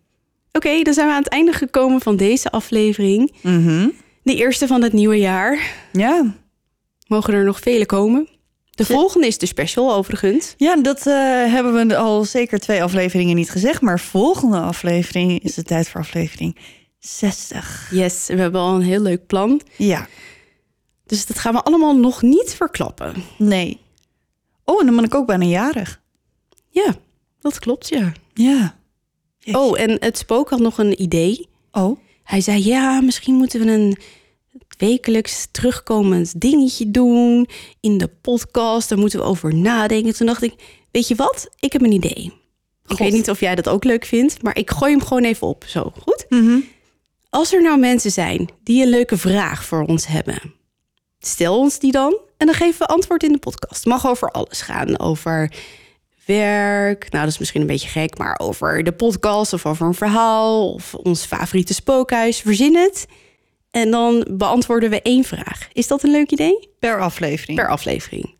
Oké, dan zijn we aan het einde gekomen van deze aflevering. Mhm. De eerste van het nieuwe jaar. Ja. Mogen er nog vele komen? De volgende is de special overigens. Ja, dat eh, hebben we al zeker twee afleveringen niet gezegd. Maar volgende aflevering is de tijd voor aflevering 60. Yes, we hebben al een heel leuk plan. Ja, Dus dat gaan we allemaal nog niet verklappen. nee. Oh, en dan ben ik ook bijna jarig. Ja, dat klopt, ja. Ja. Oh, en het spook had nog een idee. Oh, Hij zei, ja, misschien moeten we een wekelijks terugkomend dingetje doen in de podcast. Daar moeten we over nadenken. Toen dacht ik, weet je wat? Ik heb een idee. Ik God. weet niet of jij dat ook leuk vindt, maar ik gooi hem gewoon even op. Zo, goed? Mhm. Als er nou mensen zijn die een leuke vraag voor ons hebben, stel ons die dan en dan geven we antwoord in de podcast. Mag over alles gaan. Over werk, nou dat is misschien een beetje gek, maar over de podcast of over een verhaal of ons favoriete spookhuis. Verzin het. En dan beantwoorden we één vraag. Is dat een leuk idee? per aflevering. Per aflevering.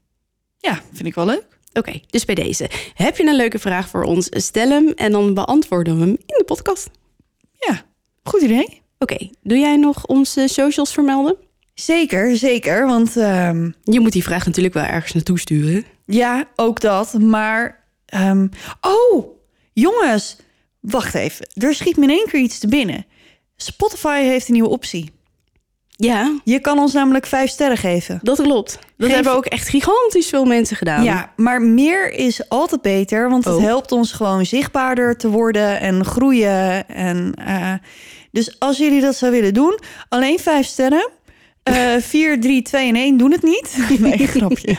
Ja, vind ik wel leuk. Oké, dus bij deze. Heb je een leuke vraag voor ons? Stel hem en dan beantwoorden we hem in de podcast. Ja, goed idee. Oké, doe jij nog onze socials vermelden? Zeker, zeker. Want ehm, Je moet die vraag natuurlijk wel ergens naartoe sturen. Ja, ook dat. Maar, ehm, oh, jongens, wacht even. Er schiet me in één keer iets te binnen. Spotify heeft een nieuwe optie. Ja, Je kan ons namelijk vijf sterren geven. dat klopt. Dat Geef- hebben ook echt gigantisch veel mensen gedaan. Ja, maar meer is altijd beter, want het Oh. helpt ons gewoon zichtbaarder te worden en groeien. En, eh, dus als jullie dat zou willen doen, alleen vijf sterren. Eh 4, 3, 2 en 1 doen het niet. Nee, grapje.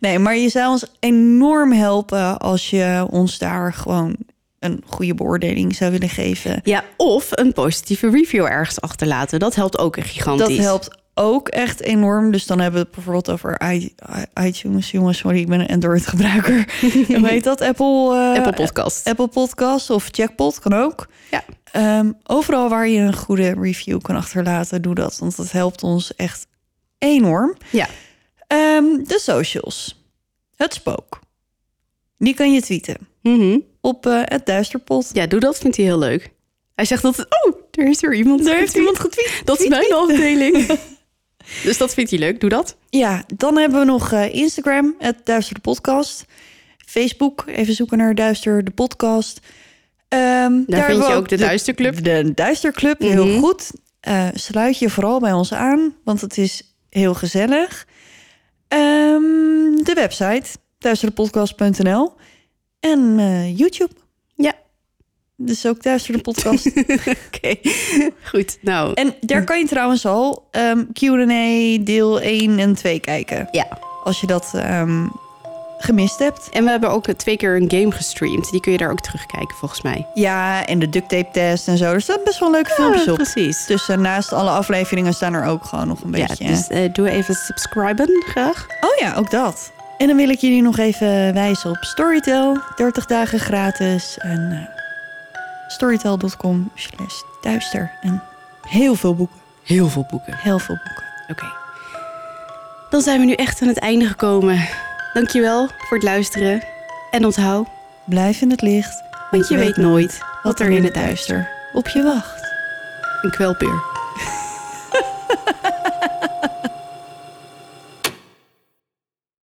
Nee, maar je zou ons enorm helpen als je ons daar gewoon een goede beoordeling zou willen geven. Ja, of een positieve review ergens achterlaten. Dat helpt ook echt gigantisch. Dat helpt ook echt enorm. Dus dan hebben we het bijvoorbeeld over iTunes. Jongens, sorry, ik ben een Android gebruiker. Hoe heet dat? Apple, eh, Apple Podcast. Apple Podcast of Jackpot kan ook. Ja. Ehm, overal waar je een goede review kan achterlaten, doe dat. Want dat helpt ons echt enorm. Ja. Ehm, de socials. Het spook. Die kan je tweeten Mhm. op eh, het duisterpot. Ja, doe dat, vindt hij heel leuk. Hij zegt altijd, oh, er is er iemand. Daar heeft iemand getweet. Dat is mijn afdeling. dus dat vindt hij leuk, doe dat. Ja, dan hebben we nog eh, Instagram, het Duister de Podcast. Facebook, even zoeken naar Duister de Podcast. Ehm, daar, vind je ook de Duisterclub. De Duisterclub, Mhm. heel goed. Eh, sluit je vooral bij ons aan, want het is heel gezellig. Ehm, de website, duisterdepodcast.nl. En eh, YouTube. Dus ook Duister de Podcast. Oké, goed. Nou, en daar kan je trouwens al ehm, Q&A deel 1 en 2 kijken. ja. Als je dat ehm, gemist hebt. En we hebben ook twee keer een game gestreamd. Die kun je daar ook terugkijken, volgens mij. Ja, en de duct tape test en zo. Er staan best wel leuke filmpjes Ja, op. precies. Dus eh, naast alle afleveringen staan er ook gewoon nog een beetje... Ja, dus eh, doe even subscriben, graag. Oh ja, ook dat. En dan wil ik jullie nog even wijzen op Storytel. 30 dagen gratis. En eh, storytel.com slash duister. En heel veel boeken. Heel veel boeken. Heel veel boeken. Oké. Dan zijn we nu echt aan het einde gekomen. Dankjewel voor het luisteren. En onthoud, Blijf in het licht. want je weet nooit wat er in het duister op je wacht. een kwelpeer.